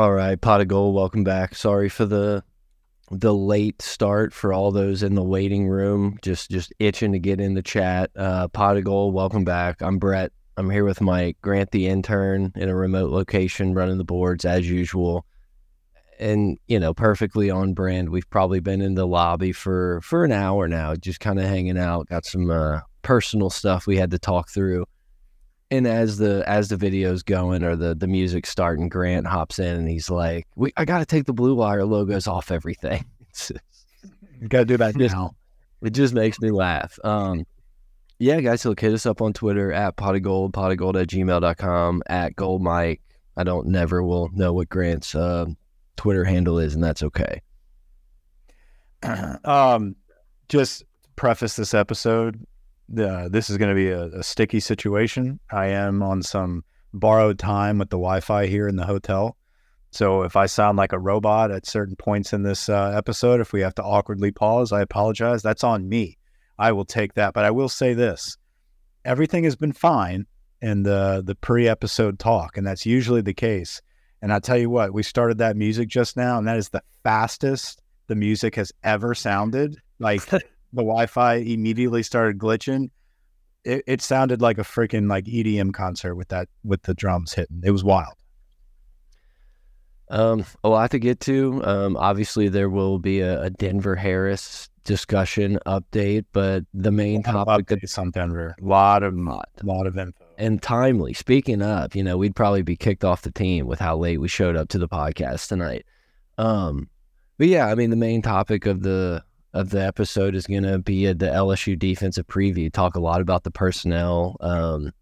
All right, Pod of Geauxld. Welcome back. Sorry for the the late start for all those in the waiting room. Just just itching to get in the chat. Uh, Pod of Geauxld. Welcome back. I'm Brett. I'm here with Mike Grant, the intern, in a remote location, running the boards as usual. And you know, perfectly on brand. We've probably been in the lobby for for an hour now, just kind of hanging out. Got some uh, personal stuff we had to talk through and as the as the video's going or the the music starting, Grant hops in and he's like, "We I got to take the Blue Wire logos off everything." you got to do that just, now. It just makes me laugh. Um, yeah, guys, look, hit us up on Twitter at Pod of Geauxld, Pod of Geauxld at gmail.com, at gold mike. I don't never will know what Grant's uh, Twitter handle is, and that's okay. um, just preface this episode uh, this is going to be a, a, sticky situation. I am on some borrowed time with the Wi-Fi here in the hotel, so if I sound like a robot at certain points in this uh, episode, if we have to awkwardly pause, I apologize. That's on me. I will take that. But I will say this: everything has been fine in the the pre-episode talk, and that's usually the case. And I tell you what, we started that music just now, and that is the fastest the music has ever sounded. Like the Wi-Fi immediately started glitching. It, it sounded like a freaking like EDM concert with that with the drums hitting. It was wild. Um, a lot to get to. Um, obviously, there will be a, a, Denver Harris discussion update, but the main topic updates on Denver, a lot of lot, lot of info and timely. Speaking of, you know, we'd probably be kicked off the team with how late we showed up to the podcast tonight. Um, but yeah, I mean, the main topic of the of the episode is going to be a, the LSU defensive preview. Talk a lot about the personnel. Um,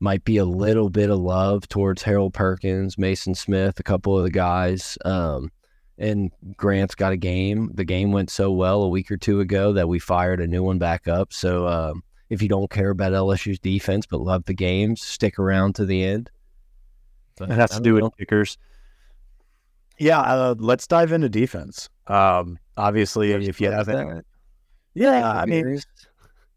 might be a little bit of love towards Harold Perkins, Mason Smith, a couple of the guys. Um, and Grant's got a game. The game went so well a week or two ago that we fired a new one back up. So um, if you don't care about LSU's defense but love the games, stick around to the end. But it has to do with kickers. Yeah, uh, let's dive into defense. Um, obviously, if you haven't, yeah, I mean,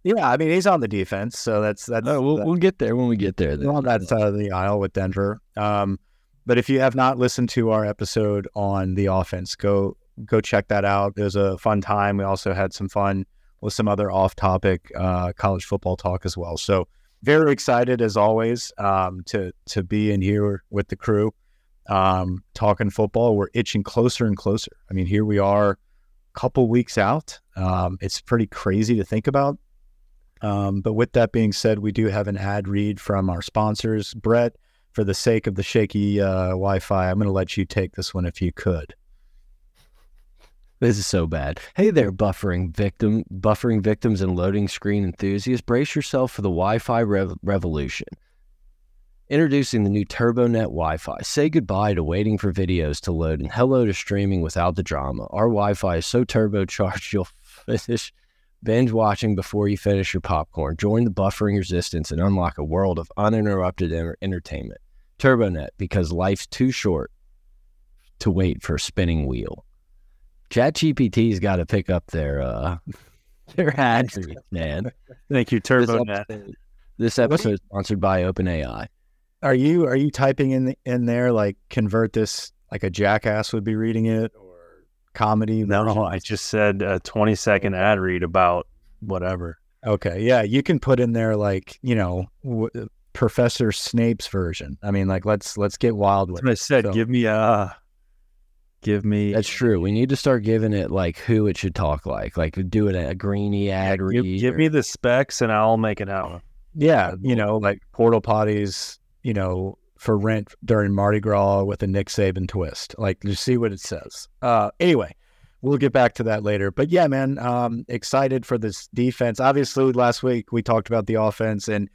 yeah, I mean, he's on the defense, so that's that's. Oh, we'll, that, we'll get there when we get there. Then. On that side of the aisle with Denver. Um, but if you have not listened to our episode on the offense, go go check that out. It was a fun time. We also had some fun with some other off-topic uh, college football talk as well. So very excited as always um, to to be in here with the crew um, talking football. We're itching closer and closer. I mean, here we are, a couple weeks out. Um, it's pretty crazy to think about. Um, but with that being said, we do have an ad read from our sponsors. Brett, for the sake of the shaky uh, Wi Fi, I'm going to let you take this one if you could. This is so bad. Hey there, buffering victim, buffering victims and loading screen enthusiasts. Brace yourself for the Wi-Fi rev- revolution. Introducing the new TurboNet Wi Fi. Say goodbye to waiting for videos to load and hello to streaming without the drama. Our Wi Fi is so turbocharged you'll finish binge watching before you finish your popcorn. Join the buffering resistance and unlock a world of uninterrupted entertainment. TurboNet, because life's too short to wait for a spinning wheel. ChatGPT's got to pick up their uh, their ad man. Thank you, TurboNet. This episode, this episode is sponsored by OpenAI. Are you are you typing in in there like convert this like a jackass would be reading it or comedy? No, version? I just said a 20 second ad read about whatever. Okay, yeah, you can put in there like you know w- uh, Professor Snape's version. I mean, like let's let's get wild with. That's what I said. So, give me a. Give me. That's true. We need to start giving it like who it should talk like, like doing a greeny ad yeah, read. Give, give me the specs and I'll make it out. Yeah, you know, like portal potties, you know, for rent during Mardi Gras with a Nick Saban twist. Like, just see what it says. Uh, anyway, we'll get back to that later. But yeah, man, um, excited for this defense. Obviously, last week we talked about the offense and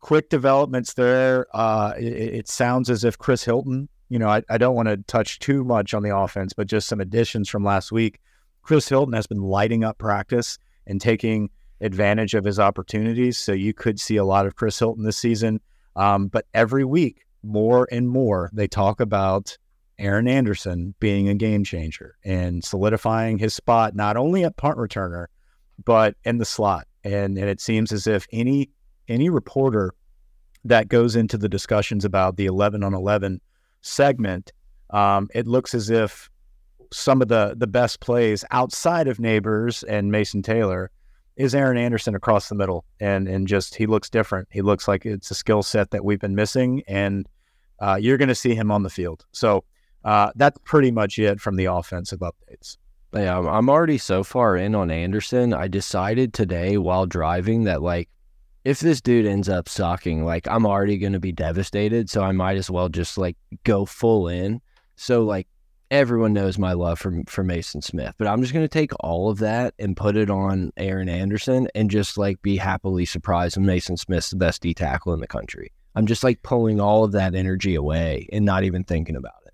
quick developments there. Uh, it, it, sounds as if Chris Hilton, you know, I, I don't want to touch too much on the offense, but just some additions from last week. Chris Hilton has been lighting up practice and taking advantage of his opportunities. So you could see a lot of Chris Hilton this season. Um, but every week, more and more, they talk about Aaron Anderson being a game changer and solidifying his spot not only at punt returner, but in the slot. And and it seems as if any any reporter that goes into the discussions about the 11 on 11 segment Um, it looks as if some of the the best plays outside of Nabers and Mason Taylor is Aaron Anderson across the middle, and and just he looks different. He looks like it's a skill set that we've been missing, and uh, you're going to see him on the field. So uh, that's pretty much it from the offensive updates. Yeah, I'm already so far in on Anderson. I decided today while driving that like if this dude ends up sucking, like I'm already going to be devastated. So I might as well just like go full in. So like everyone knows my love for for Mason Smith, but I'm just going to take all of that and put it on Aaron Anderson and just like be happily surprised when Mason Smith's the best D tackle in the country. I'm just like pulling all of that energy away and not even thinking about it.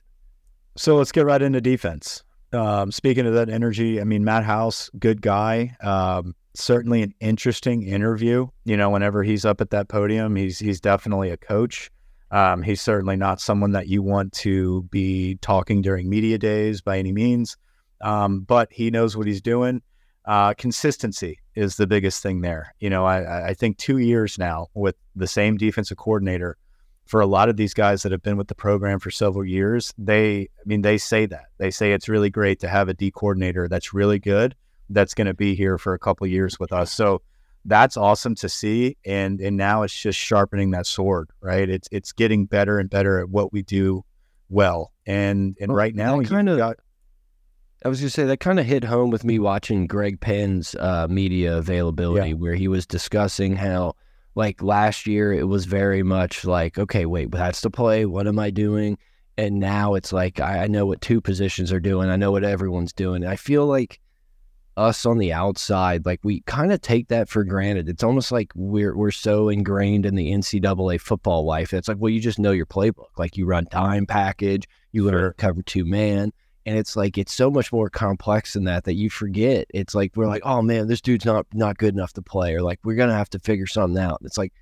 So let's get right into defense. Um, speaking of that energy, I mean Matt House, good guy. Um, certainly an interesting interview. You know, whenever he's up at that podium, he's he's definitely a coach. Um, he's certainly not someone that you want to be talking during media days by any means, um, but he knows what he's doing. Uh, consistency is the biggest thing there. You know, I, I think two years now with the same defensive coordinator for a lot of these guys that have been with the program for several years, they, I mean, they say that. They say it's really great to have a D coordinator that's really good, that's going to be here for a couple years with us. So that's awesome to see. And and now it's just sharpening that sword, right? It's it's getting better and better at what we do well. And and well, right now, kind of. I was going to say that kind of hit home with me watching Greg Penn's uh, media availability, yeah. where he was discussing how, like last year, it was very much like, okay, wait, that's the play. What am I doing? And now it's like I, I know what two positions are doing. I know what everyone's doing. I feel like us on the outside, like we kind of take that for granted. It's almost like we're we're so ingrained in the NCAA football life. It's like, well, you just know your playbook. Like you run time package, you learn sure. cover two man. And it's like it's so much more complex than that that you forget. It's like we're like, oh man, this dude's not not good enough to play, or like we're gonna have to figure something out. It's like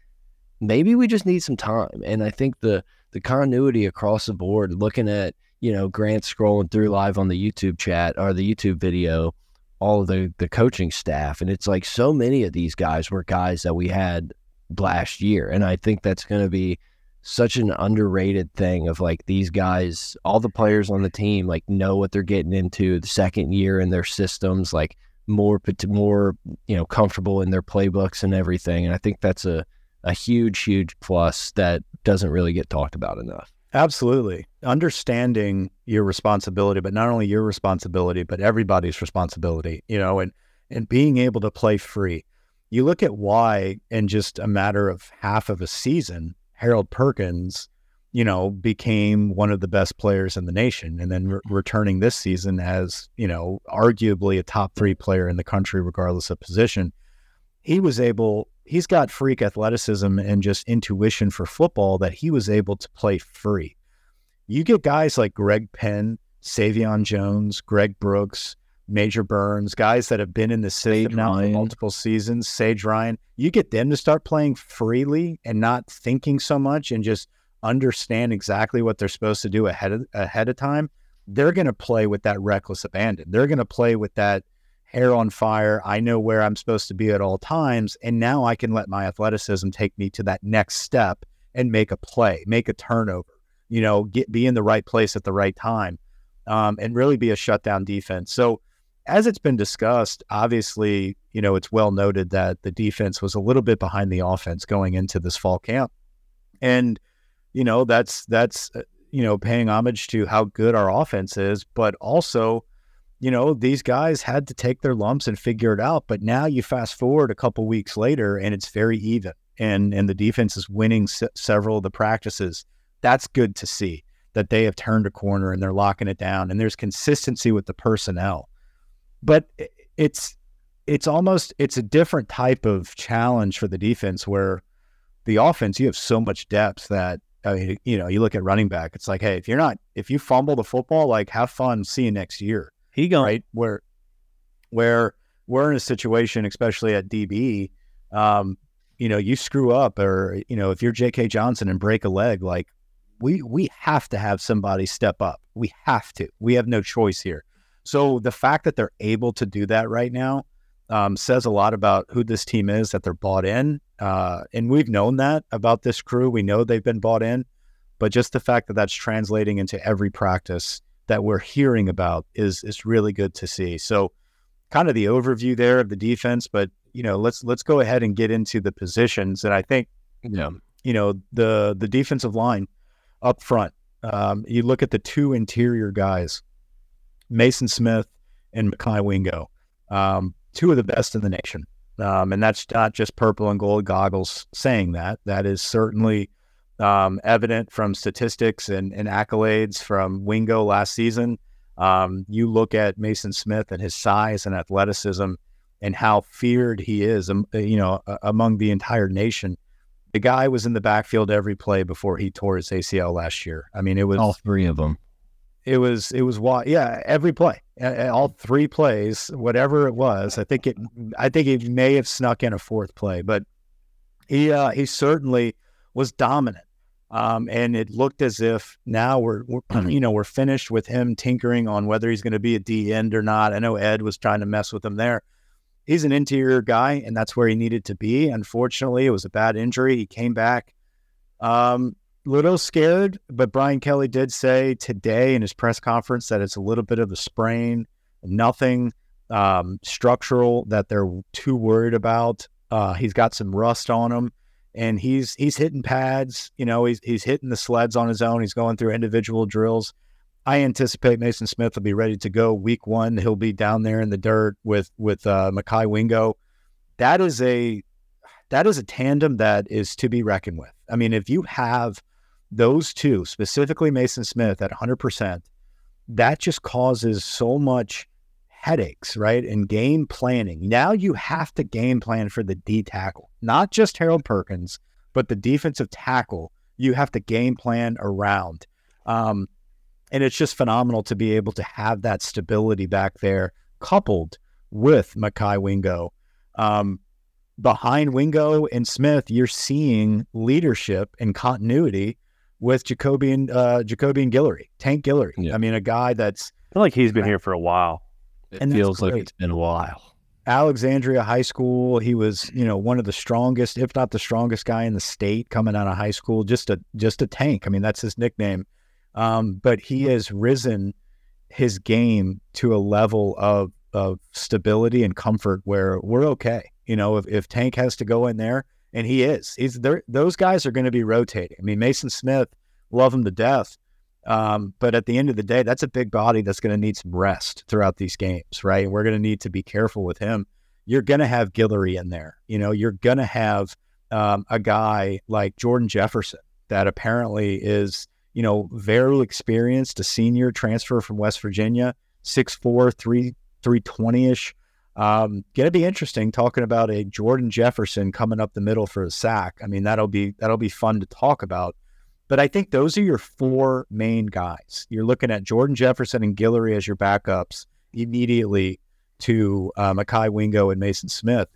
maybe we just need some time. And I think the the continuity across the board, looking at you know Grant scrolling through live on the YouTube chat or the YouTube video, all of the the coaching staff and it's like so many of these guys were guys that we had last year and I think that's going to be such an underrated thing of like these guys all the players on the team like know what they're getting into the second year in their systems like more more you know comfortable in their playbooks and everything and I think that's a a huge huge plus that doesn't really get talked about enough Absolutely. Understanding your responsibility, but not only your responsibility, but everybody's responsibility, you know, and, and being able to play free. You look at why in just a matter of half of a season, Harold Perkins, you know, became one of the best players in the nation and then re- returning this season as, you know, arguably a top three player in the country, regardless of position. He was able he's got freak athleticism and just intuition for football that he was able to play free. You get guys like Greg Penn, Sai'vion Jones, Greg Brooks, Major Burns, guys that have been in the system Sage now Ryan. for multiple seasons, Sage Ryan. You get them to start playing freely and not thinking so much and just understand exactly what they're supposed to do ahead of ahead of time. They're going to play with that reckless abandon. They're going to play with that hair on fire. I know where I'm supposed to be at all times. And now I can let my athleticism take me to that next step and make a play, make a turnover, you know, get be in the right place at the right time, um, and really be a shutdown defense. So as it's been discussed, obviously, you know, it's well noted that the defense was a little bit behind the offense going into this fall camp. And, you know, that's that's uh, you know, paying homage to how good our offense is, but also you know, these guys had to take their lumps and figure it out. But now you fast forward a couple weeks later and it's very even and, and the defense is winning se- several of the practices. That's good to see that they have turned a corner and they're locking it down and there's consistency with the personnel. But it's, it's almost, it's a different type of challenge for the defense where the offense, you have so much depth that I mean, you know, you look at running back, it's like, hey, if you're not, if you fumble the football, like have fun, see you next year. He going right where where we're in a situation, especially at DB. Um, you know, you screw up, or you know, if you're J.K. Johnson and break a leg, like we we have to have somebody step up. We have to. We have no choice here. So the fact that they're able to do that right now um, says a lot about who this team is that they're bought in, uh, and we've known that about this crew. We know they've been bought in, but just the fact that that's translating into every practice that we're hearing about is is really good to see. So, kind of the overview there of the defense, but you know, let's let's go ahead and get into the positions. And I think, Yeah. you know, the the defensive line up front. Um, you look at the two interior guys, Mason Smith and Mekhi Wingo, um, two of the best in the nation. Um, and that's not just purple and gold goggles saying that. That is certainly um, evident from statistics and, and, accolades from Wingo last season. Um, you look at Mason Smith and his size and athleticism and how feared he is, um, you know, among the entire nation. The guy was in the backfield every play before he tore his ACL last year. I mean, it was all three of them. It was it was yeah every play all three plays whatever it was I think it I think it may have snuck in a fourth play but he uh, he certainly was dominant um, and it looked as if now we're, we're you know we're finished with him tinkering on whether he's going to be a D end or not. I know Ed was trying to mess with him there. He's an interior guy and that's where he needed to be. Unfortunately it was a bad injury. He came back um, little scared, but Brian Kelly did say today in his press conference that it's a little bit of a sprain, nothing um, structural that they're too worried about. Uh, he's got some rust on him, and he's he's hitting pads. You know, he's he's hitting the sleds on his own. He's going through individual drills. I anticipate Mason Smith will be ready to go week one. He'll be down there in the dirt with with uh, Mekhi Wingo. That is a that is a tandem that is to be reckoned with. I mean, if you have those two, specifically Mason Smith at 100%, that just causes so much headaches, right? And game planning. Now you have to game plan for the D tackle, not just Harold Perkins, but the defensive tackle. You have to game plan around. Um, and it's just phenomenal to be able to have that stability back there coupled with Mekhi Wingo. Um, behind Wingo and Smith, you're seeing leadership and continuity with Jacobian uh, Jacobian Guillory, Tank Guillory. Yeah. I mean, a guy that's I feel like he's been here for a while. It and feels like it's been a while. Alexandria High School, he was, you know, one of the strongest, if not the strongest guy in the state coming out of high school. Just a just a tank. I mean, that's his nickname. Um, but he has risen his game to a level of of stability and comfort where we're okay. You know, if, if Tank has to go in there, and he is. He's there. Those guys are going to be rotating. I mean, Mason Smith, love him to death, um, but at the end of the day, that's a big body that's going to need some rest throughout these games, right? we're going to need to be careful with him. You're going to have Guillory in there. You know, you're going to have um, a guy like Jordan Jefferson that apparently is, you know, very experienced, a senior transfer from West Virginia, 6'4", 3, 320-ish. Um, gonna be interesting talking about a Jordan Jefferson coming up the middle for a sack. I mean, that'll be that'll be fun to talk about. But I think those are your four main guys. You're looking at Jordan Jefferson and Guillory as your backups immediately to Mekhi Wingo and Mason Smith,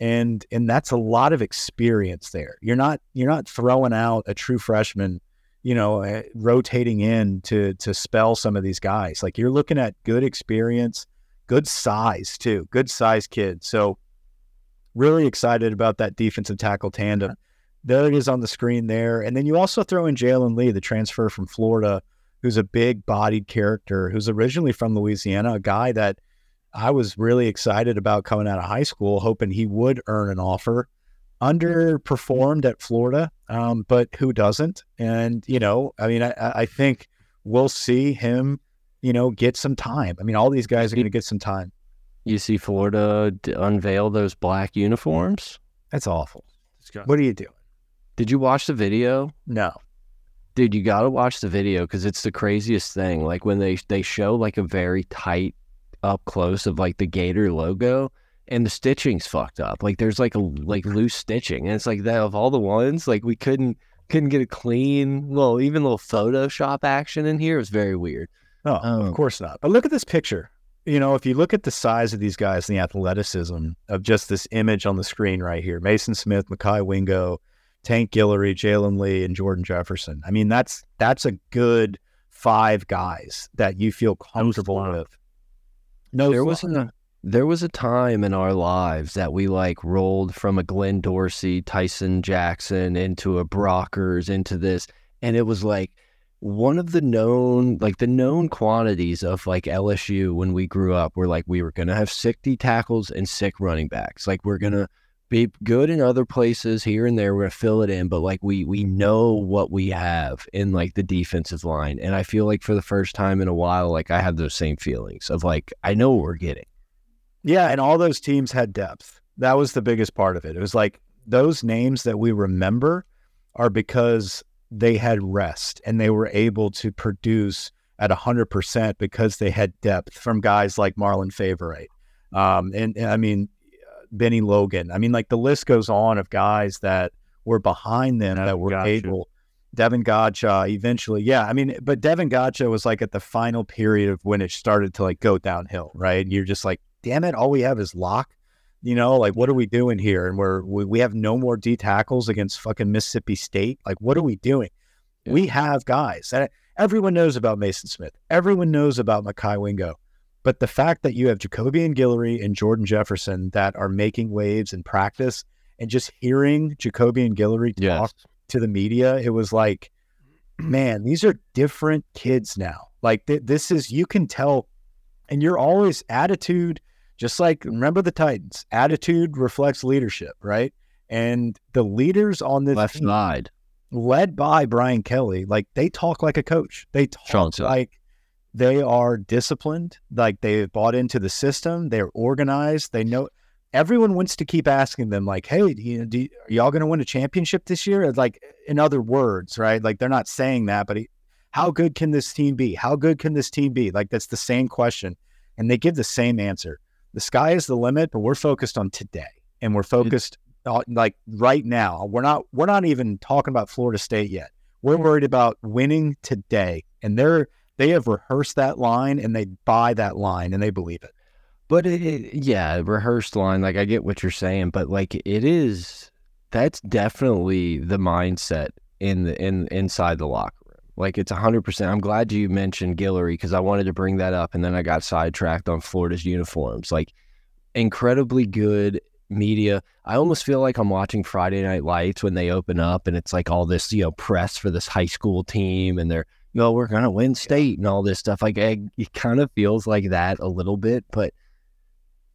and and that's a lot of experience there. You're not you're not throwing out a true freshman, you know, uh, rotating in to to spell some of these guys. Like you're looking at good experience good size too, good size kid. So really excited about that defensive tackle tandem. There it is on the screen there. And then you also throw in Jalen Lee, the transfer from Florida, who's a big bodied character, who's originally from Louisiana, a guy that I was really excited about coming out of high school, hoping he would earn an offer. Underperformed at Florida, um, but who doesn't? And, you know, I mean, I, I think we'll see him you know, get some time. I mean, all these guys are going to get some time. You see Florida unveil those black uniforms? That's awful. What do you doing? Did you watch the video? No. Dude, you got to watch the video because it's the craziest thing. Like when they they show like a very tight up close of like the Gator logo and the stitching's fucked up. Like there's like a like loose stitching, and it's like that of all the ones, like we couldn't couldn't get a clean, well, even little Photoshop action in here. It was very weird. Oh, of um, course not. But look at this picture. You know, if you look at the size of these guys and the athleticism of just this image on the screen right here Mason Smith, Mekhi Wingo, Tank Guillory, Jalen Lee, and Jordan Jefferson. I mean, that's that's a good five guys that you feel comfortable no with. No, there was a there was a time in our lives that we like rolled from a Glenn Dorsey, Tyson Jackson into a Brockers, into this, and it was like one of the known like the known quantities of like LSU when we grew up were like we were gonna have sick D tackles and sick running backs. Like we're gonna be good in other places here and there. We're gonna fill it in, but like we we know what we have in like the defensive line. And I feel like for the first time in a while, like I have those same feelings of like I know what we're getting. Yeah, and all those teams had depth. That was the biggest part of it. It was like those names that we remember are because they had rest and they were able to produce at 100% because they had depth from guys like Marlon Favorite. Um, and, and, I mean, Bennie Logan. I mean, like the list goes on of guys that were behind them that were gotcha. able. Davon Godchaux eventually, yeah. I mean, but Davon Godchaux was like at the final period of when it started to like go downhill, right? And you're just like, damn it, all we have is lock. You know, like what are we doing here? And we're we, we have no more D tackles against fucking Mississippi State. Like, what are we doing? Yeah. We have guys. And everyone knows about Mason Smith. Everyone knows about Mekhi Wingo. But the fact that you have Jacobian Guillory and Jordan Jefferson that are making waves in practice and just hearing Jacobian Guillory talk yes. to the media, it was like, man, these are different kids now. Like th- this is, you can tell, and you're always attitude, just like remember the Titans, attitude reflects leadership, right? And the leaders on this left team, side, led by Brian Kelly, like they talk like a coach. They talk like they are disciplined, like they've bought into the system, they're organized, they know everyone wants to keep asking them like, "Hey, do you, do, are y'all going to win a championship this year?" Like in other words, right? Like they're not saying that, but he, how good can this team be? How good can this team be? Like that's the same question, and they give the same answer. The sky is the limit, but we're focused on today, and we're focused on, like right now. We're not we're not even talking about Florida State yet. We're worried about winning today, and they're they have rehearsed that line and they buy that line and they believe it. But it, it, yeah, rehearsed line. Like I get what you're saying, but like it is. That's definitely the mindset in the in inside the locker room. Like it's hundred percent. I'm glad you mentioned Guillory because I wanted to bring that up, and then I got sidetracked on Florida's uniforms. Like incredibly good media. I almost feel like I'm watching Friday Night Lights when they open up, and it's like all this you know press for this high school team, and they're no, we're gonna win state and all this stuff. Like eh, it, it kind of feels like that a little bit, but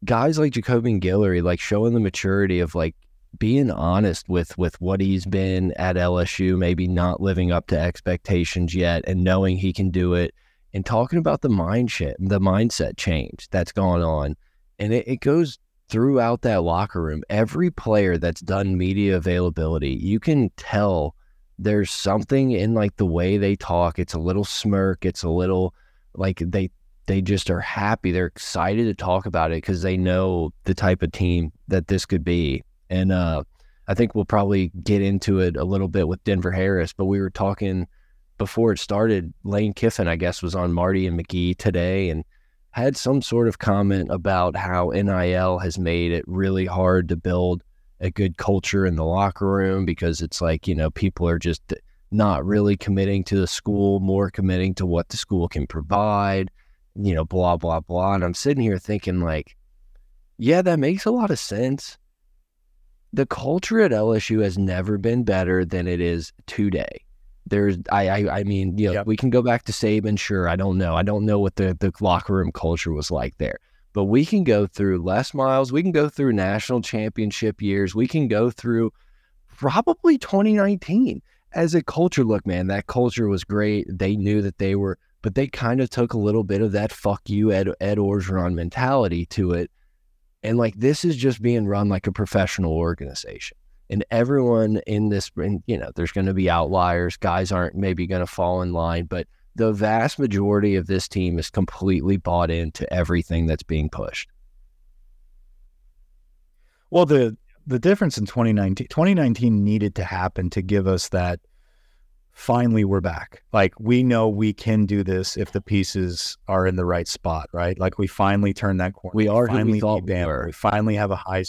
guys like Jacobian Guillory, like showing the maturity of like being honest with with what he's been at LSU, maybe not living up to expectations yet, and knowing he can do it, and talking about the mindset, the mindset change that's going on, and it, it goes throughout that locker room. Every player that's done media availability, you can tell there's something in like the way they talk. It's a little smirk. It's a little like they they just are happy. They're excited to talk about it because they know the type of team that this could be. And uh, I think we'll probably get into it a little bit with Denver Harris. But we were talking before it started. Lane Kiffin, I guess, was on Marty and McGee today and had some sort of comment about how NIL has made it really hard to build a good culture in the locker room because it's like, you know, people are just not really committing to the school, more committing to what the school can provide, you know, blah, blah, blah. And I'm sitting here thinking, like, yeah, that makes a lot of sense. The culture at LSU has never been better than it is today. There's, I, I, I mean, you know, yep. we can go back to Saban. Sure, I don't know. I don't know what the the locker room culture was like there but we can go through Les Miles. We can go through national championship years. We can go through probably 2019 as a culture. Look, man, that culture was great. They knew that they were, but they kind of took a little bit of that fuck you, Ed, Ed Orgeron mentality to it. And like this is just being run like a professional organization. And everyone in this, and, you know, there's going to be outliers. Guys aren't maybe going to fall in line, but the vast majority of this team is completely bought into everything that's being pushed. Well, the the difference in 2019 2019 needed to happen to give us that finally we're back. Like we know we can do this if the pieces are in the right spot, right? Like we finally turned that corner. We are finally we thought we, were. we finally have a high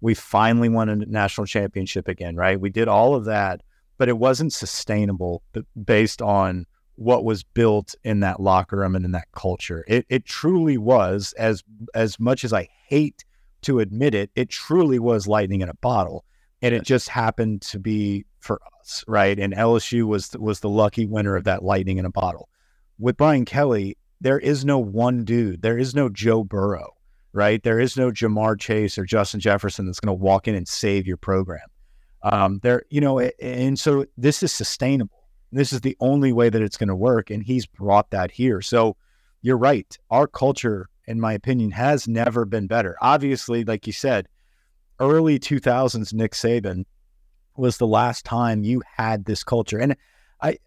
we finally won a national championship again, right? We did all of that, but it wasn't sustainable based on what was built in that locker room and in that culture. It, it truly was, as as much as I hate to admit it, it truly was lightning in a bottle. And it just happened to be for us, right? And LSU was was the lucky winner of that lightning in a bottle. With Brian Kelly, there is no one dude. There is no Joe Burrow, right? There is no Ja'Marr Chase or Justin Jefferson that's going to walk in and save your program. Um, there, you know, and so this is sustainable. This is the only way that it's going to work, and he's brought that here. So you're right. Our culture, in my opinion, has never been better. Obviously, like you said, early 2000s Nick Saban was the last time you had this culture. And I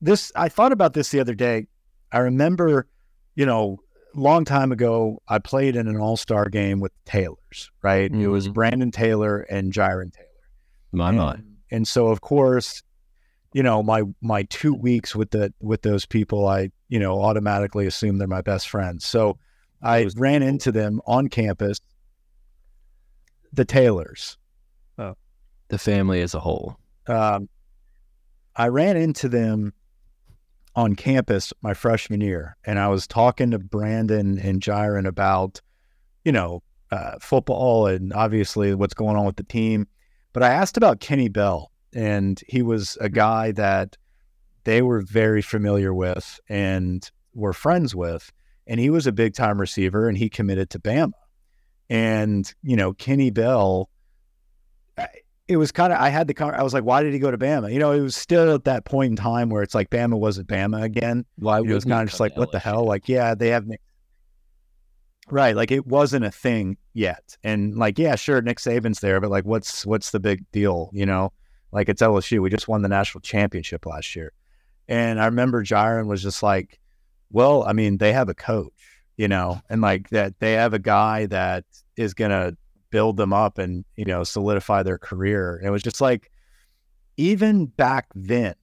this I thought about this the other day. I remember, you know, long time ago, I played in an all-star game with Taylors, right? Mm-hmm. It was mm-hmm. Brandon Taylor and Jiron Taylor. My and, mind. And so of course, you know, my my two weeks with the with those people, I, you know, automatically assume they're my best friends. So I ran into them on campus the Taylors. Oh. The family as a whole. Um, I ran into them on campus my freshman year, and I was talking to Brandon and Jiron about, you know, uh, football and obviously what's going on with the team. But I asked about Kenny Bell, and he was a guy that they were very familiar with and were friends with. And he was a big time receiver, and he committed to Bama. And, you know, Kenny Bell, it was kind of, I had the, I was like, why did he go to Bama? You know, it was still at that point in time where it's like Bama wasn't Bama again. Why it was kind of just like, what the hell? Like, yeah, they have Nick. Right. Like it wasn't a thing yet. And like, yeah, sure, Nick Saban's there, but like, what's, what's the big deal? You know, like it's LSU. We just won the national championship last year. And I remember Jiron was just like, well, I mean, they have a coach you know, and like that they have a guy that is going to build them up and, you know, solidify their career. And it was just like, even back then,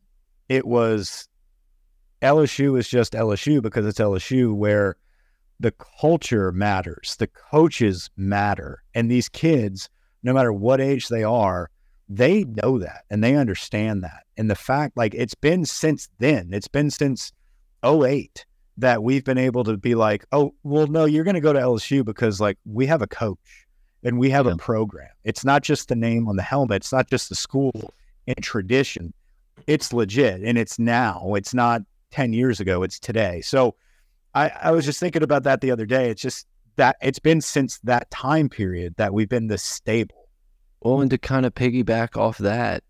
it was LSU is just LSU because it's LSU where the culture matters, the coaches matter. And these kids, no matter what age they are, they know that and they understand that. And the fact, like, it's been since then, it's been since 08 that we've been able to be like, oh, well, no, you're going to go to LSU because like we have a coach and we have yeah. a program. It's not just the name on the helmet. It's not just the school and tradition. It's legit and it's now. It's not 10 years ago. It's today. So I, I was just thinking about that the other day. It's just that it's been since that time period that we've been this stable. Well, and to kind of piggyback off that,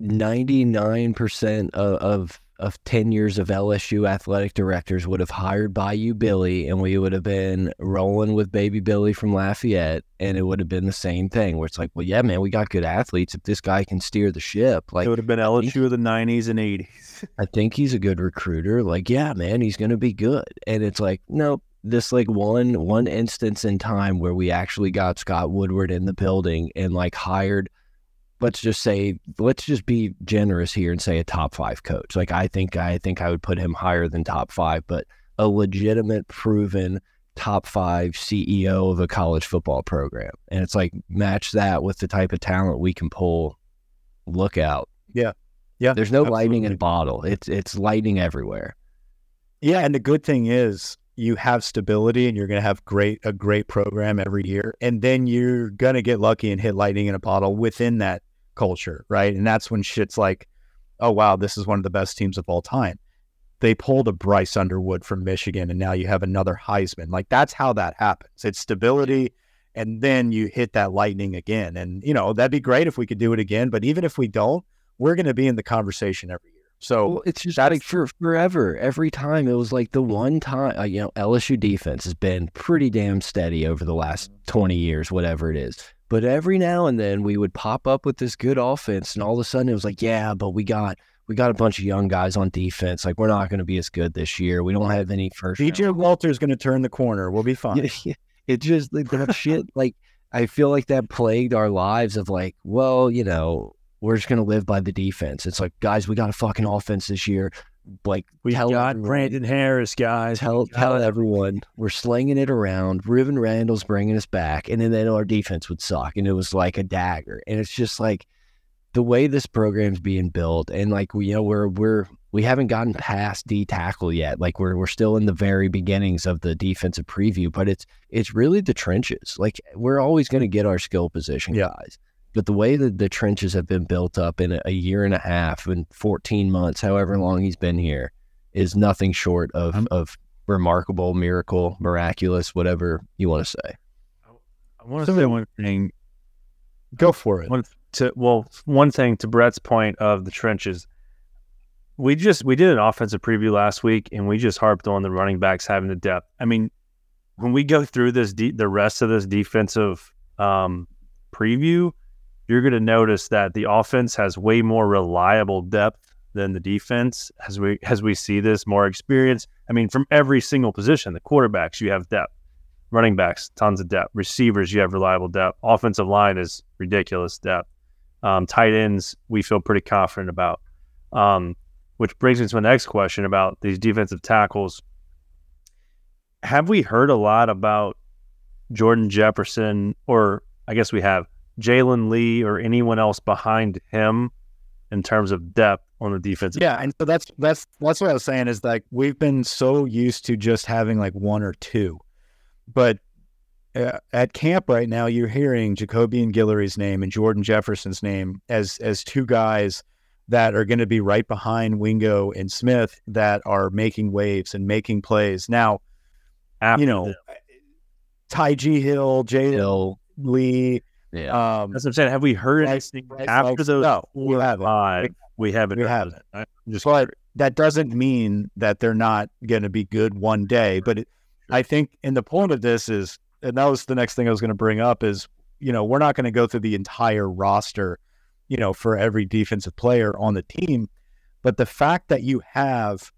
99% of, of of 10 years of LSU athletic directors would have hired Bayou Billy and we would have been rolling with baby Billy from Lafayette and it would have been the same thing where it's like, well, yeah, man, we got good athletes. If this guy can steer the ship, like it would have been LSU of the 90s and 80s. I think he's a good recruiter. Like, yeah, man, he's going to be good. And it's like, nope. This like one one instance in time where we actually got Scott Woodward in the building and like hired let's just say let's just be generous here and say a top five coach. Like I think I think I would put him higher than top five, but a legitimate, proven top five CEO of a college football program. And it's like match that with the type of talent we can pull. Look out. Yeah. Yeah. There's no absolutely. lightning in a bottle. It's it's lightning everywhere. Yeah. And the good thing is you have stability and you're going to have great a great program every year and then you're going to get lucky and hit lightning in a bottle within that culture, right? And that's when shit's like, oh wow, this is one of the best teams of all time. They pulled a Bryce Underwood from Michigan, and now you have another Heisman. Like that's how that happens. It's stability, and then you hit that lightning again. And you know that'd be great if we could do it again. But even if we don't, we're going to be in the conversation every. So well, it's just like for forever. Every time it was like the one time, uh, you know, LSU defense has been pretty damn steady over the last 20 years, whatever it is. But every now and then we would pop up with this good offense, and all of a sudden it was like, yeah, but we got we got a bunch of young guys on defense. Like we're not going to be as good this year. We don't have any first. DJ Walter's going to turn the corner. We'll be fine. it just like that shit. Like I feel like that plagued our lives. Of like, well, you know, we're just going to live by the defense. It's like, guys, we got a fucking offense this year like we got everyone, Brandon Harris, guys. Tell tell everyone we're slinging it around. Rueben Randle's bringing us back, and then, then our defense would suck, and it was like a dagger. And it's just like the way this program's being built, and like we you know we're we're we haven't gotten past D tackle yet. Like we're we're still in the very beginnings of the defensive preview, but it's it's really the trenches. Like we're always going to get our skill position yeah. guys. But the way that the trenches have been built up in a, a year and a half and 14 months, however long he's been here, is nothing short of, I'm- of remarkable, miracle, miraculous, whatever you want to say. I want to say one thing Go for it. One to well, one thing to Brett's point of the trenches. We just we did an offensive preview last week, and we just harped on the running backs having the depth. I mean, when we go through this, de- the rest of this defensive um, preview, you're going to notice that the offense has way more reliable depth than the defense. As we as we see this more experience, I mean, from every single position, the quarterbacks you have depth running backs, tons of depth. Receivers, you have reliable depth. Offensive line is ridiculous depth. Um, tight ends, we feel pretty confident about. Um, which brings me to my next question about these defensive tackles. Have we heard a lot about Jordan Jefferson, or I guess we have Jalen Lee, or anyone else behind him in terms of depth on the defensive? Yeah, and so that's that's that's what I was saying is like we've been so used to just having like one or two, but uh, at camp right now you're hearing Jacobian Guillory's name and Jordan Jefferson's name as as two guys that are going to be right behind Wingo and Smith that are making waves and making plays. Now, After you know, them. Ty G Hill, Jay Hill, Lee, yeah. um, that's what I'm saying. Have we heard Right, anything right, after folks? those No, we haven't. five? We haven't. we haven't. it. I'm just but that doesn't mean that they're not going to be good one day. But it, I think, and the point of this is, and that was the next thing I was going to bring up is, you know, we're not going to go through the entire roster, you know, for every defensive player on the team, but the fact that you have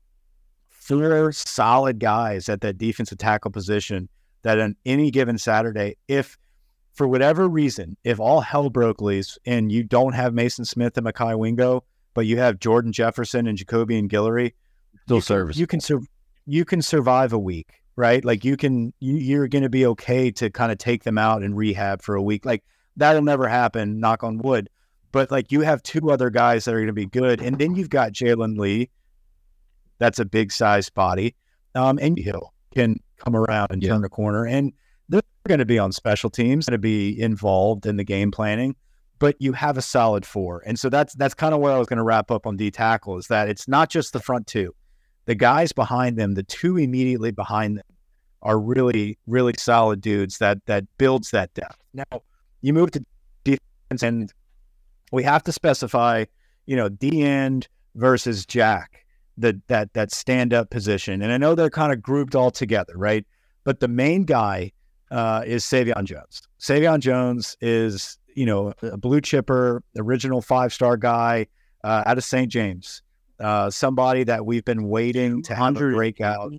four solid guys at that defensive tackle position that on any given Saturday, if for whatever reason, if all hell broke loose and you don't have Mason Smith and Mekhi Wingo, but you have Jordan Jefferson and Jacobian Guillory, Still you service. Can, you can sur- you can survive a week, right? Like you can you, you're going to be okay to kind of take them out and rehab for a week. Like that'll never happen. Knock on wood. But like you have two other guys that are going to be good, and then you've got Jalen Lee. That's a big size body, um, and Hill can come around and Yeah. turn the corner, and going to be on special teams, going to be involved in the game planning but you have a solid four. And so that's that's kind of where I was going to wrap up on D tackle is that it's not just the front two. The guys behind them, the two immediately behind them are really really solid dudes that that builds that depth. Now, you move to defense and we have to specify, you know, D end versus Jack, the that that stand up position. And I know they're kind of grouped all together, right? But the main guy uh, is Sai'vion Jones. Sai'vion Jones is you know, a blue chipper, original five star guy uh, out of St. James, uh, somebody that we've been waiting to have a 200. breakout.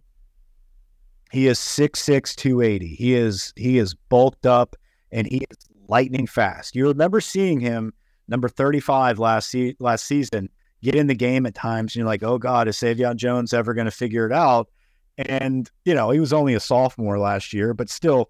He is 6'6", 280. He is he is bulked up and he is lightning fast. You remember seeing him number 35 last se- last season get in the game at times and you're like, "Oh god, is Sai'vion Jones ever going to figure it out?" And, you know, he was only a sophomore last year, but still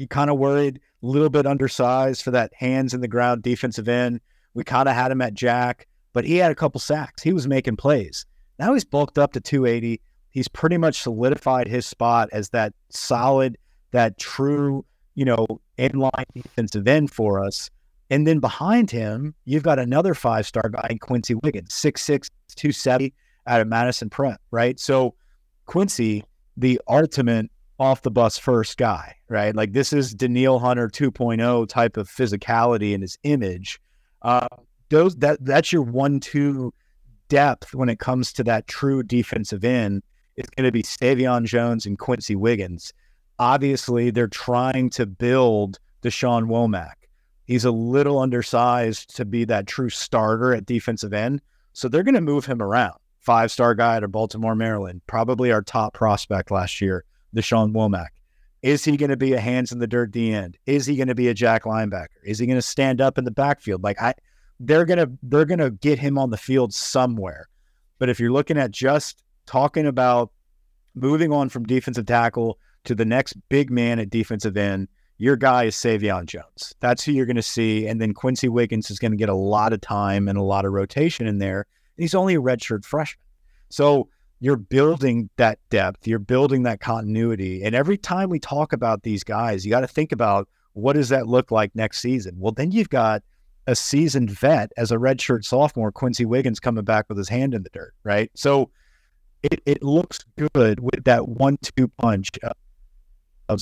you kind of worried, a little bit undersized for that hands in the ground defensive end. We kind of had him at Jack, but he had a couple sacks. He was making plays. Now he's bulked up to 280. He's pretty much solidified his spot as that solid, that true, you know, inline defensive end for us. And then behind him, you've got another five star guy, Quency Wiggins, 6'6, 270 out of Madison Prep, right? So Quency, the ultimate off the bus first guy, right? Like this is Danielle Hunter 2.0 type of physicality in his image. Uh, those that that's your one-two depth when it comes to that true defensive end. It's going to be Sai'vion Jones and Quency Wiggins. Obviously, they're trying to build Dashawn Womack. He's a little undersized to be that true starter at defensive end, so they're going to move him around. Five-star guy of Baltimore, Maryland, probably our top prospect last year. Dashawn Womack. Is he going to be a hands in the dirt D end? Is he going to be a jack linebacker? Is he going to stand up in the backfield? Like I, they're gonna they're gonna get him on the field somewhere. But if you're looking at just talking about moving on from defensive tackle to the next big man at defensive end, your guy is Sai'vion Jones. That's who you're going to see, and then Quency Wiggins is going to get a lot of time and a lot of rotation in there. He's only a redshirt freshman, so you're building that depth, you're building that continuity. And every time we talk about these guys, you got to think about What does that look like next season? Well, then you've got a seasoned vet as a redshirt sophomore, Quency Wiggins, coming back with his hand in the dirt, right? So it, it looks good with that one two punch of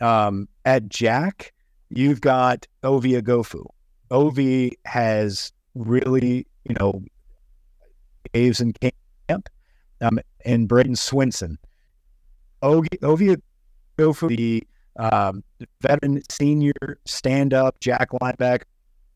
um, at Jack, you've got Ovie Oghoufo. Ovie has really, you know, Aves and camp, um, and Bradyn Swinson. Ovie Oghoufo, the um, veteran senior stand up Jack linebacker,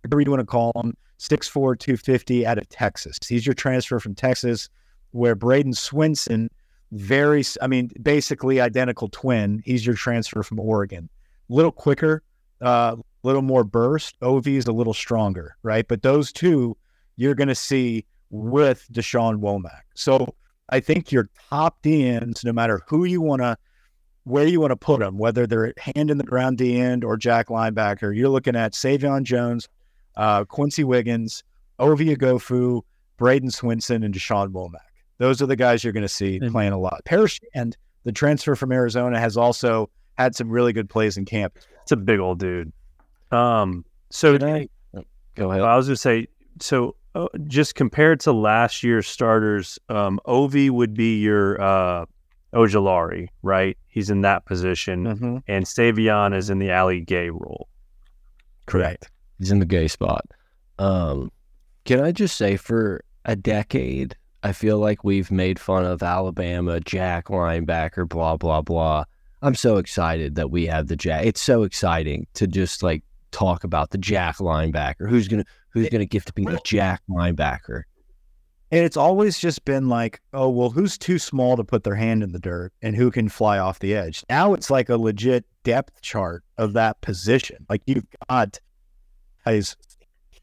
whatever you want to call him, 6'4, 250 out of Texas. He's your transfer from Texas, where Bradyn Swinson, very, I mean, basically identical twin. He's your transfer from Oregon. A little quicker, a uh, little more burst. Ovie is a little stronger, right? But those two you're going to see with Dashawn Womack. So I think your top ends, no matter who you want to, where you want to put them, whether they're at hand in the ground D end or Jack linebacker, you're looking at Sai'vion Jones, uh, Quency Wiggins, Ovie Oghoufo, Bradyn Swinson, and Dashawn Womack. Those are the guys you're going to see mm-hmm. playing a lot. Paris Shand the transfer from Arizona has also had some really good plays in camp. It's a big old dude. Um, so I, oh, go ahead. I was going to say, so uh, just compared to last year's starters, um, Ovie would be your uh, Ojulari, right? He's in that position, mm-hmm. and Sai'vion is in the Ali Gaye role. Correct. He's in the Gaye spot. Um, can I just say, for a decade, I feel like we've made fun of Alabama, Jack linebacker, blah, blah, blah. I'm so excited that we have the Jack. It's so exciting to just like talk about the Jack linebacker. Who's gonna who's gonna get to be the Jack linebacker? And it's always just been like, oh well, who's too small to put their hand in the dirt and who can fly off the edge? Now it's like a legit depth chart of that position. Like you've got guys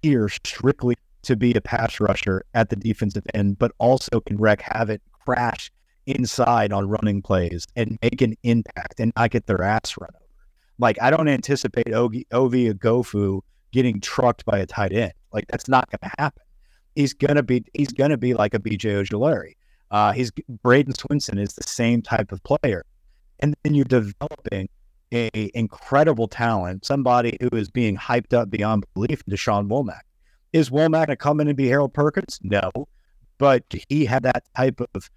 here strictly to be a pass rusher at the defensive end, but also can wreak havoc, crash inside on running plays and make an impact and not get their ass run over. Like I don't anticipate Ovie, Ovie Oghoufo getting trucked by a tight end. Like that's not going to happen. He's gonna be he's gonna be like a BJ Ojulari. Uh, he's Bradyn Swinson is the same type of player, and then you're developing a incredible talent, somebody who is being hyped up beyond belief, Dashawn Womack. Is Womack going to come in and be Harold Perkins? No, but he had that type of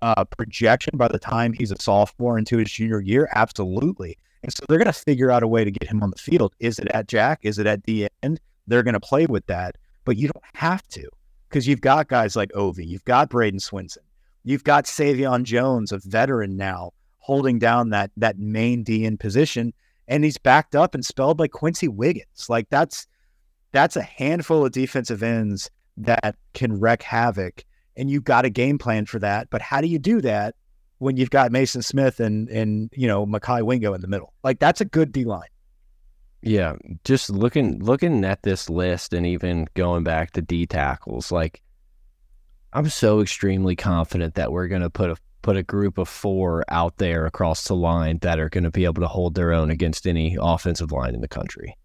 uh, projection by the time he's a sophomore into his junior year. Absolutely. And so they're going to figure out a way to get him on the field. Is it at Jack? Is it at the end? They're going to play with that, but you don't have to because you've got guys like Ovie, you've got Bradyn Swinson, you've got Sai'vion Jones, a veteran now, holding down that that main DN position, and he's backed up and spelled by Quency Wiggins. Like that's that's a handful of defensive ends that can wreak havoc. And you've got a game plan for that. But how do you do that when you've got Mason Smith and and you know Mekhi Wingo in the middle? Like that's a good D line. Yeah, just looking looking at this list and even going back to D tackles, like I'm so extremely confident that we're going to put a put a group of four out there across the line that are going to be able to hold their own against any offensive line in the country.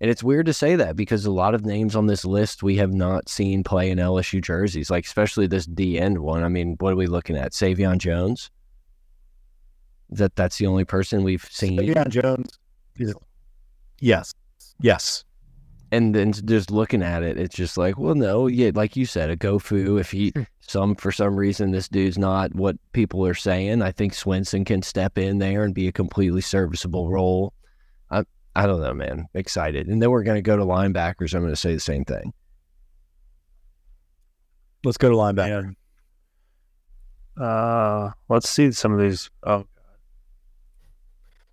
And it's weird to say that because a lot of names on this list we have not seen play in LSU jerseys, like especially this D end one. I mean, what are we looking at? Sai'vion Jones? That that's the only person we've seen. Sai'vion Jones. Yes. Yes. And then just looking at it, it's just like, well, no, yeah, like you said, Oghoufo. If he some for some reason this dude's not what people are saying, I think Swinson can step in there and be a completely serviceable role. I don't know, man. Excited. And then we're going to go to linebackers. I'm going to say the same thing. Let's go to linebacker. Uh, let's see some of these. Oh,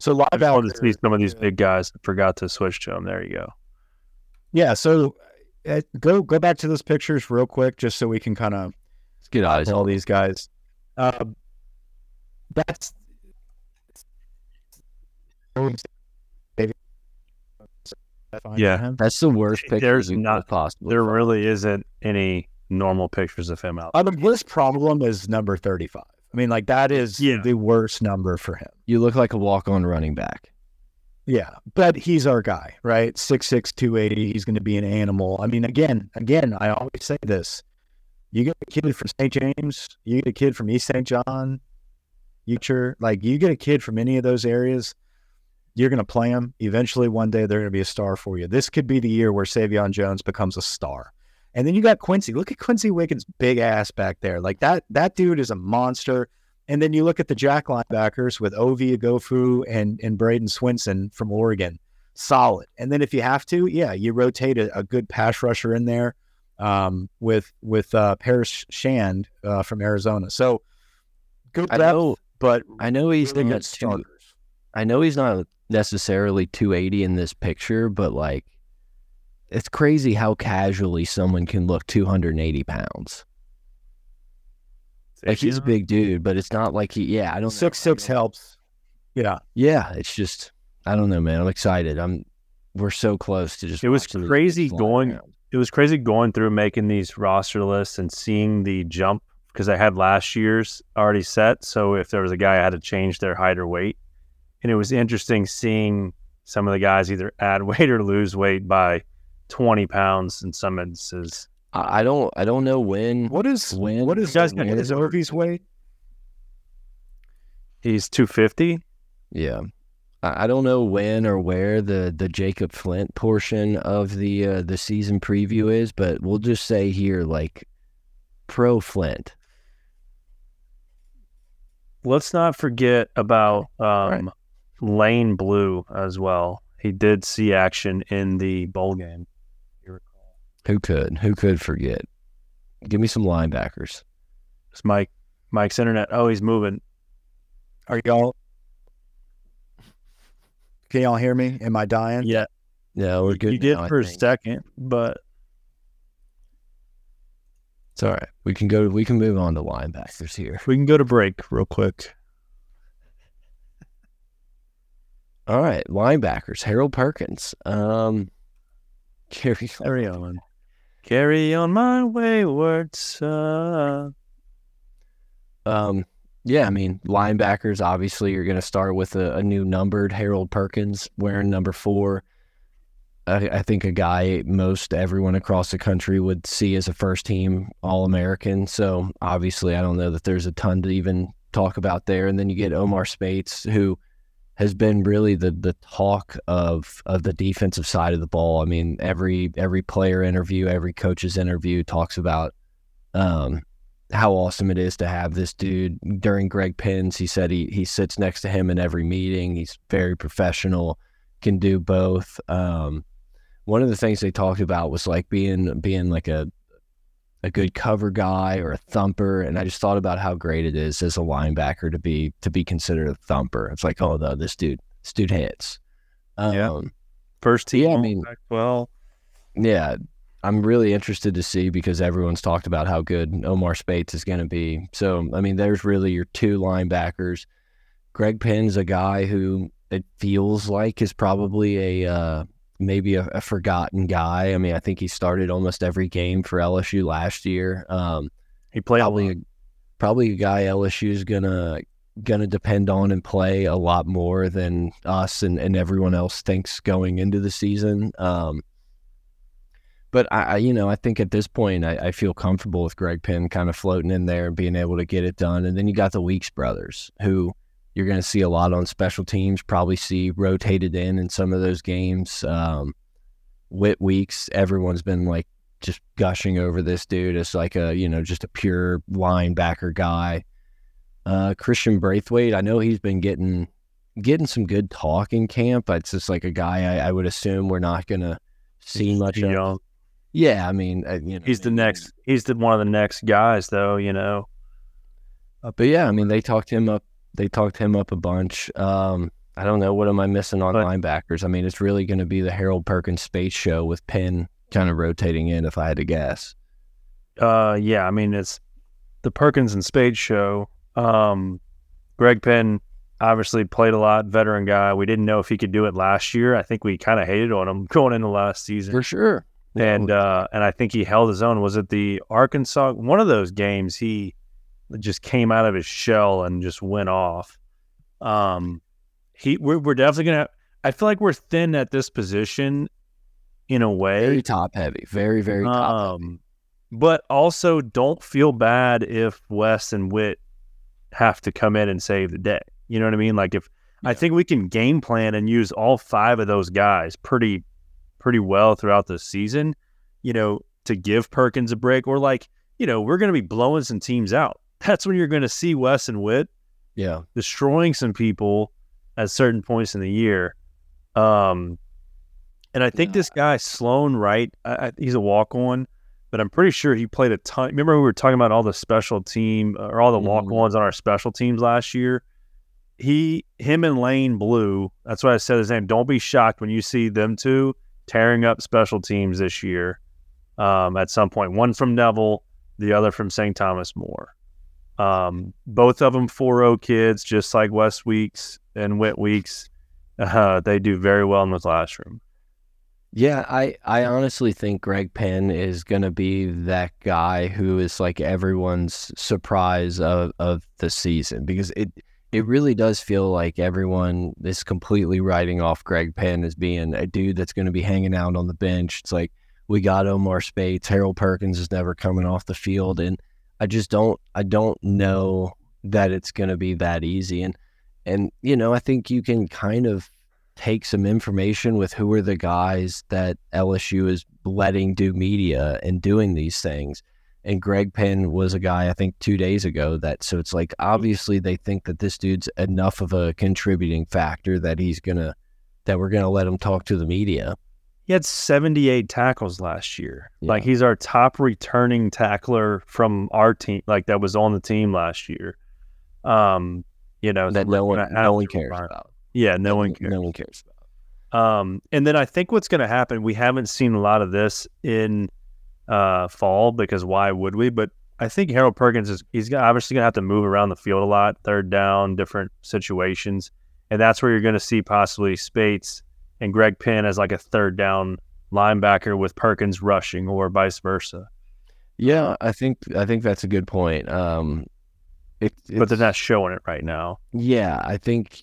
so linebacker. to see some of these big guys. I forgot to switch to them. There you go. Yeah. So uh, go go back to those pictures real quick, just so we can kind of get eyes all these guys. Uh, that's yeah, that's the worst picture There's not possible. There really isn't any normal pictures of him out. Uh, the worst problem is number thirty-five. I mean, like that is yeah. the worst number for him. You look like a walk-on running back. Yeah, but he's our guy, right? Six six two eighty. He's going to be an animal. I mean, again, again, I always say this: you get a kid from St. James, you get a kid from East St. John, you like you get a kid from any of those areas You're going to play them. Eventually, one day they're going to be a star for you. This could be the year where Sai'vion Jones becomes a star. And then you got Quency. Look at Quency Wiggins' big ass back there. Like that, that dude is a monster. And then you look at the Jack linebackers with Ovie Oghoufo and and Bradyn Swinson from Oregon. Solid. And then if you have to, yeah, you rotate a, a good pass rusher in there um, with with uh, Paris Shand uh, from Arizona. So good I depth, know, but I know he's really not starters. I know he's not necessarily 280 in this picture, but like, it's crazy how casually someone can look 280 pounds. Like he's a big dude, but it's not like he. Yeah, I don't. know. Six six helps. Yeah. Yeah, it's just I don't know, man. I'm excited. I'm. We're so close to just. It was crazy going- around. it was crazy going through making these roster lists and seeing the jump because I had last year's already set. So if there was a guy I had to change their height or weight, and it was interesting seeing some of the guys either add weight or lose weight by twenty pounds in some instances. I I don't. I don't know when. What is When- what is You guys what got- is Ovie's weight? He's two fifty. Yeah. I I don't know when or where the, the Jacob Flint portion of the uh, the season preview is, but we'll just say here like pro Flint. Let's not forget about um, Right. Lane Blue as well. He did see action in the bowl game. You recall. Who could? Who could forget? Give me some linebackers. It's Mike. Mike's internet. Oh, he's moving. Are y'all? Can y'all hear me? Am I dying? Yeah, Yeah, we're good. you did now, I for a think. second, but It's all right. We can go. We can move on to linebackers here. we can go to break real quick. All right, linebackers. Harold Perkins. Um, carry on. Carry on. Carry on my wayward son. Um, yeah, I mean, linebackers, obviously, you're going to start with a, a new numbered Harold Perkins wearing number four. I, I think a guy most everyone across the country would see as a first team All American. So obviously, I don't know that there's a ton to even talk about there. And then you get Omar Speights, who has been really the the talk of of the defensive side of the ball. I mean, every every player interview, every coach's interview talks about um, how awesome it is to have this dude. During Greg Penn's, he said he he sits next to him in every meeting. He's very professional, can do both. Um, one of the things they talked about was like being being like a a good cover guy or a thumper, and I just thought about how great it is as a linebacker to be to be considered a thumper. It's like, oh, no, this dude, this dude hits. Um, Yeah. First team. Yeah, I mean- well, yeah, I'm really interested to see because everyone's talked about how good Omar Speights is going to be. So, I mean, there's really your two linebackers. Greg Penn's a guy who it feels like is probably a uh, maybe a, a forgotten guy. I mean, I think he started almost every game for LSU last year. Um, he played probably a, probably a guy LSU is gonna gonna depend on and play a lot more than us and, and everyone else thinks going into the season. Um, but I, I, you know, I think at this point, I, I feel comfortable with Greg Penn kind of floating in there and being able to get it done. And then you got the Weeks brothers, who you're going to see a lot on special teams. Probably see rotated in in some of those games. Um, Whit Weeks, everyone's been like just gushing over this dude as like a you know just a pure linebacker guy. Uh, Christian Braithwaite, I know he's been getting getting some good talk in camp. It's just like a guy I, I would assume we're not gonna see much you of. Yeah, I mean, uh, you know, he's the next. He's the one of the next guys, though. You know, But yeah, I mean, they talked him up. They talked him up a bunch. Um, I don't know what am I missing on But- linebackers. I mean, it's really going to be the Harold Perkins Speights show with Penn kind of rotating in, if I had to guess. uh, yeah. I mean, it's the Perkins and Speights show. Um, Greg Penn obviously played a lot, veteran guy. We didn't know if he could do it last year. I think we kind of hated on him going into last season. For sure. and uh, and I think he held his own. Was it the Arkansas one of those games? He just came out of his shell and just went off. Um, he we're, we're definitely gonna. I feel like we're thin at this position in a way. very top heavy. Very, very top. heavy. Um, but also don't feel bad if West and Whit have to come in and save the day. You know what I mean? Like if I think we can game plan and use all five of those guys pretty pretty well throughout the season, you know, to give Perkins a break or like, you know, we're going to be blowing some teams out. That's when you're going to see Wes and Whit Yeah. destroying some people at certain points in the year. Um, and I think Yeah. this guy Sloan Wright, I, I, he's a walk on, but I'm pretty sure he played a ton. Remember we were talking about all the special team or all the Mhm. walk ons on our special teams last year. He, him, and Lane Blue. That's why I said his name. Don't be shocked when you see them two tearing up special teams this year. Um, at some point, one from Neville, the other from St. Thomas More. Um, both of them 4-0 kids, just like West Weeks and Whit Weeks. Uh, they do very well in the classroom. Yeah, I, I honestly think Greg Penn is going to be that guy who is like everyone's surprise of, of the season because it it really does feel like everyone is completely writing off Greg Penn as being a dude that's going to be hanging out on the bench. It's like we got Omar Spates, Harold Perkins is never coming off the field, and I just don't I don't know that it's going to be that easy. And and you know I think you can kind of take some information with who are the guys that LSU is letting do media and doing these things. And Greg Penn was a guy I think two days ago that so it's like obviously they think that this dude's enough of a contributing factor that he's gonna that we're gonna let him talk to the media. He had 78 tackles last year. Yeah. Like he's our top returning tackler from our team, like that was on the team last year. Um, you know, That no one no one cares about. Yeah, no one cares. No one cares about. Um, and then I think what's going to happen, we haven't seen a lot of this in uh, fall because why would we? But I think Harold Perkins is he's obviously going to have to move around the field a lot, third down, different situations, and that's where you're going to see possibly Speights and Greg Penn as like a third down linebacker with Perkins rushing or vice versa. Yeah, I think I think that's a good point. Um, it, But they're not showing it right now. Yeah, I think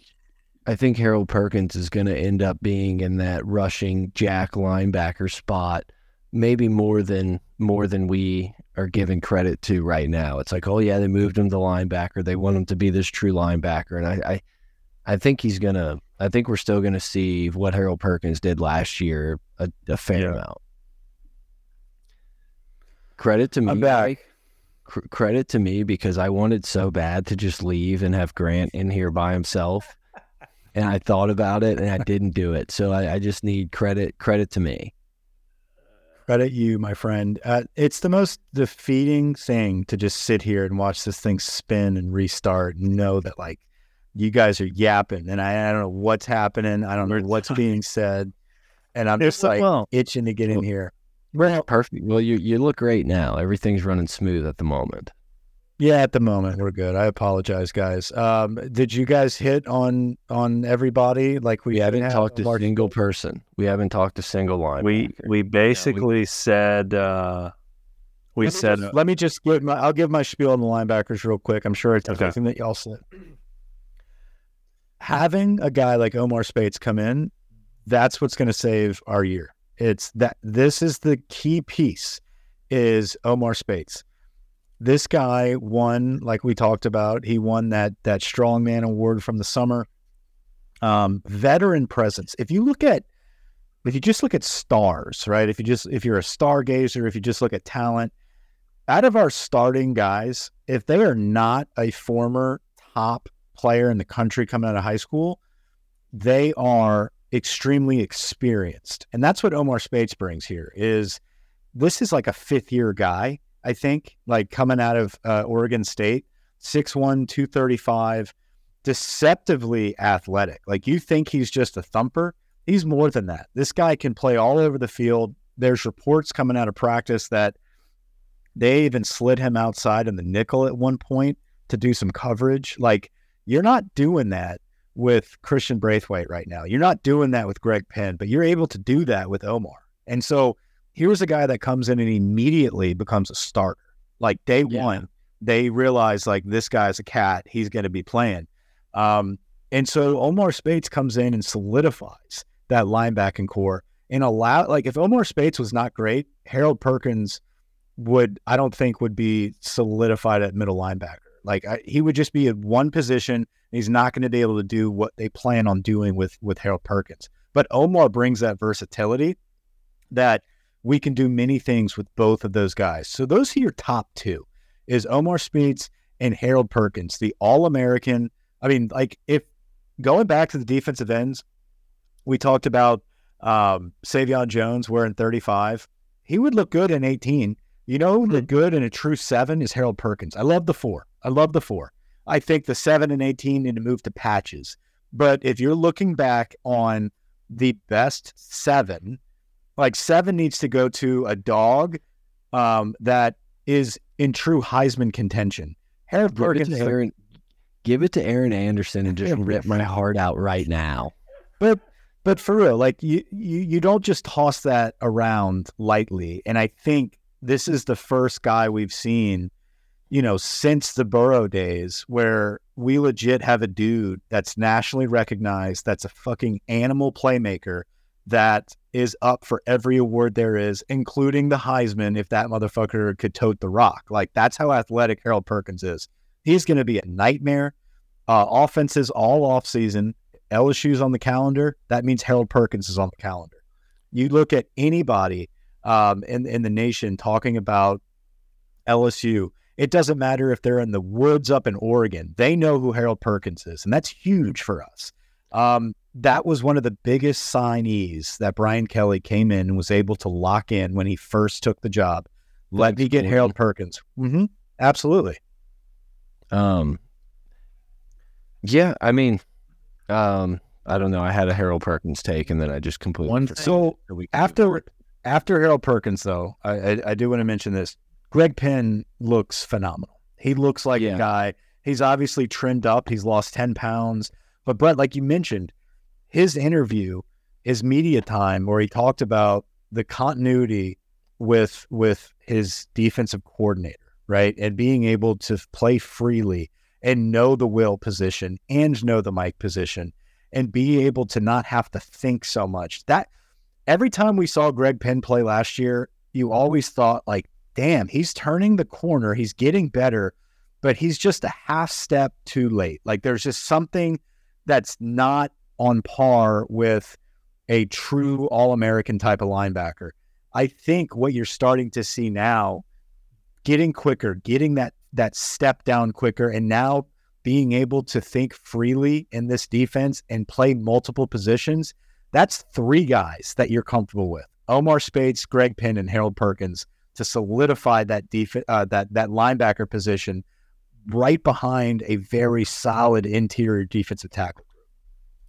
I think Harold Perkins is going to end up being in that rushing jack linebacker spot, maybe more than more than we are giving credit to right now. It's like, oh yeah, they moved him to linebacker. They want him to be this true linebacker, and I I, I think he's gonna. I think we're still going to see what Harold Perkins did last year a, a fair Yeah. amount. Credit to me. I'm back. Credit to me because I wanted so bad to just leave and have Grant in here by himself and I thought about it and I didn't do it. So I, I just need credit credit to me. Credit you, my friend. Uh, it's the most defeating thing to just sit here and watch this thing spin and restart and know that like you guys are yapping and I, I don't know what's happening. I don't know what's being said. And I'm just like well- itching to get in here. Well, perfect. Well, you you look great now. Everything's running smooth at the moment. Yeah, at the moment we're good. I apologize, guys. Um, did you guys hit on on everybody like we, We haven't have talked to Mark- single person. We haven't talked to single line. We we basically said uh, we Let me said just- let me just give my I'll give my spiel on the linebackers real quick. I'm sure it's Okay. everything that y'all said. Having a guy like Omar Speights come in, that's what's going to save our year. It's that this is the key piece is Omar Speights. This guy won, like we talked about, he won that that strongman award from the summer. Um, veteran presence. If you look at if you just look at stars, right? If you just if you're a stargazer, if you just look at talent, out of our starting guys, if they are not a former top player in the country coming out of high school, they are extremely experienced. And that's what Omar Speights brings here is this is like a fifth year guy, I think, like coming out of uh, Oregon State, 6'1, 235, deceptively athletic. Like you think he's just a thumper. He's more than that. This guy can play all over the field. There's reports coming out of practice that they even slid him outside in the nickel at one point to do some coverage. Like you're not doing that with Christian Braithwaite right now. You're not doing that with Greg Penn, but you're able to do that with Omar. And so here's a guy that comes in and immediately becomes a starter. Like day Yeah. one, they realize like this guy's a cat. He's going to be playing. Um, and so Omar Speights comes in and solidifies that linebacking core and allow like if Omar Speights was not great, Harold Perkins would I don't think would be solidified at middle linebacker. Like I, he would just be at one position. And he's not going to be able to do what they plan on doing with with Harold Perkins. But Omar brings that versatility that we can do many things with both of those guys. So those are your top two is Omar Speights and Harold Perkins, the all American. I mean, like if going back to the defensive ends, we talked about um, Sai'vion Jones wearing 35. He would look good in 18. You know, the good and a true seven is Harold Perkins. I love the four. I love the four. I think the seven and 18 need to move to patches. But if you're looking back on the best seven, like seven needs to go to a dog um, that is in true Heisman contention. Harold Give it Perkins, to Aaron. Give it to Aaron Anderson and just rip my heart out right now. but but for real, like you, you you don't just toss that around lightly. And I think this is the first guy we've seen, you know, since the Burrow days where we legit have a dude that's nationally recognized, that's a fucking animal playmaker that is up for every award there is, including the Heisman if that motherfucker could tote the rock. Like that's how athletic Harold Perkins is. He's going to be a nightmare. Uh, offenses all off season. LSU's on the calendar. That means Harold Perkins is on the calendar. You look at anybody um, in in the nation talking about LSU. It doesn't matter if they're in the woods up in Oregon. They know who Harold Perkins is, and that's huge for us. Um, that was one of the biggest signees that Brian Kelly came in and was able to lock in when he first took the job. Let me get. Harold Perkins. hmm Absolutely. Um, yeah, I mean, um, I don't know. I had a Harold Perkins take, and then I just completely One so that we could do after after Harold Perkins, though, I, I, I do want to mention this. Greg Penn looks phenomenal. He looks like Yeah. a guy. He's obviously trimmed up. He's lost ten pounds. But Brett, like you mentioned, his interview, his media time, where he talked about the continuity with with his defensive coordinator, right, and being able to play freely and know the will position and know the mic position and be able to not have to think so much. That every time we saw Greg Penn play last year, you mm-hmm. always thought like, damn, he's turning the corner, he's getting better, but he's just a half step too late. Like there's just something that's not on par with a true all-American type of linebacker. I think what you're starting to see now, getting quicker, getting that that step down quicker, and now being able to think freely in this defense and play multiple positions, that's three guys that you're comfortable with. Omar Speights, Greg Penn, and Harold Perkins to solidify that def- uh, that that linebacker position right behind a very solid interior defensive tackle.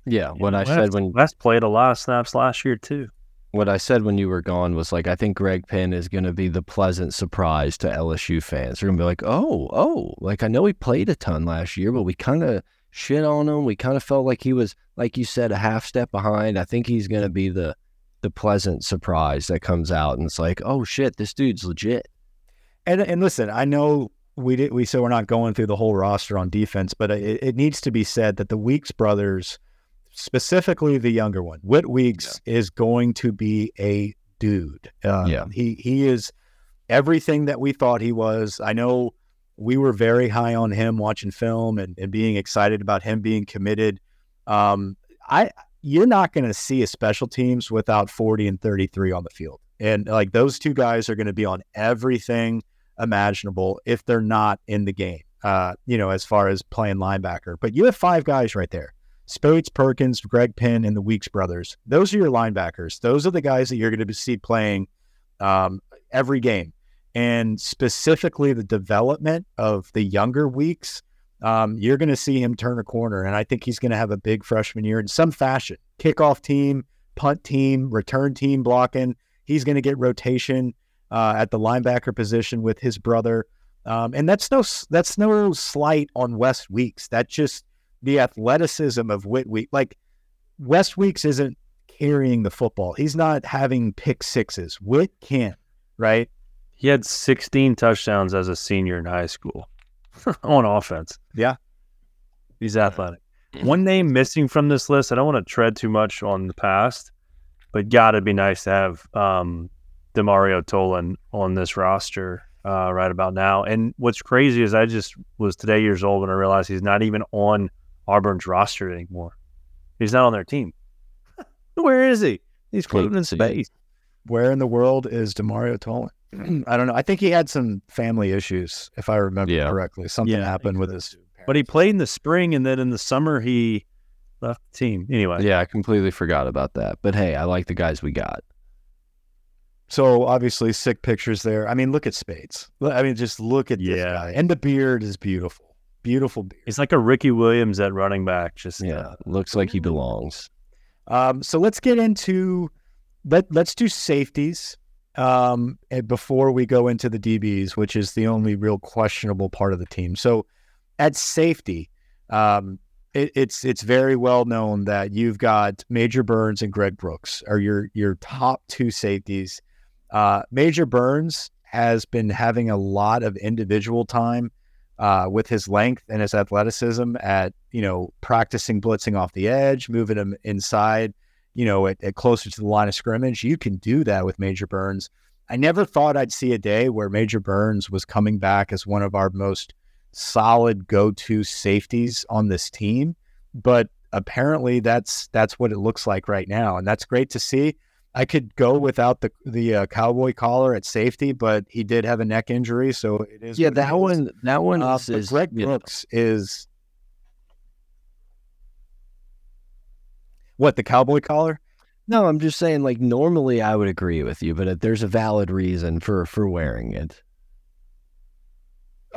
yeah, what I West, said when West played a lot of snaps last year too. what I said when you were gone was like I think Greg Penn is going to be the pleasant surprise to LSU fans. They're going to be like, "Oh, oh, like I know he played a ton last year, but we kind of shit on him. We kind of felt like he was like you said a half step behind. I think he's going to be the the pleasant surprise that comes out and it's like, "Oh shit, this dude's legit." And and listen, I know we did we said we're not going through the whole roster on defense, but it, it needs to be said that the Weeks brothers, specifically the younger one, Whit Weeks, is going to be a dude. Uh, Yeah. he he is everything that we thought he was. I know we were very high on him watching film and, and being excited about him being committed. Um, I you're not going to see a special teams without 40 and 33 on the field. And like those two guys are going to be on everything imaginable if they're not in the game, uh, you know, as far as playing linebacker. But you have five guys right there Speights, Perkins, Greg Penn, and the Weeks brothers. Those are your linebackers. Those are the guys that you're going to see playing um, every game. And specifically the development of the younger Weeks, um, you're going to see him turn a corner. And I think he's going to have a big freshman year in some fashion kickoff team, punt team, return team blocking. He's going to get rotation uh, at the linebacker position with his brother. Um, and that's no that's no slight on West Weeks. That's just the athleticism of Whit Week. Like West Weeks isn't carrying the football. He's not having pick sixes. Whit can't, right? He had 16 touchdowns as a senior in high school on offense. Yeah. He's athletic. One name missing from this list, I don't want to tread too much on the past, but God, it'd be nice to have um, Demario Tolan on this roster. uh, right about now. And what's crazy is I just was today years old when I realized he's not even on Auburn's roster anymore. He's not on their team. Where is he? He's floating in space. Where in the world is Demario Tolan? I don't know. I think he had some family issues, if I remember Yeah. correctly. Something Yeah, happened with his. But he played in the spring and then in the summer he left the team. Anyway, Yeah, I completely forgot about that. But hey, I like the guys we got. So obviously, sick pictures there. I mean, look at Speights. I mean, just look at this Yeah. guy, and the beard is beautiful, beautiful beard. he's like a Ricky Williams at running back. Just Yeah, uh, looks like he belongs. Um, so let's get into let let's do safeties um, and before we go into the DBs, which is the only real questionable part of the team. So at safety, um, it, it's it's very well known that you've got Major Burns and Greg Brooks are your your top two safeties. Uh, Major Burns has been having a lot of individual time uh, with his length and his athleticism at you know practicing blitzing off the edge, moving him inside, you know, at, at closer to the line of scrimmage. You can do that with Major Burns. I never thought I'd see a day where Major Burns was coming back as one of our most solid go-to safeties on this team, but apparently that's that's what it looks like right now, and that's great to see. I could go without the the uh, cowboy collar at safety, but he did have a neck injury, so it is. Yeah, that is. one. That one Uh, is, Greg you know, Brooks is what the cowboy collar. No, I'm just saying. Like normally, I would agree with you, but uh, there's a valid reason for for wearing it.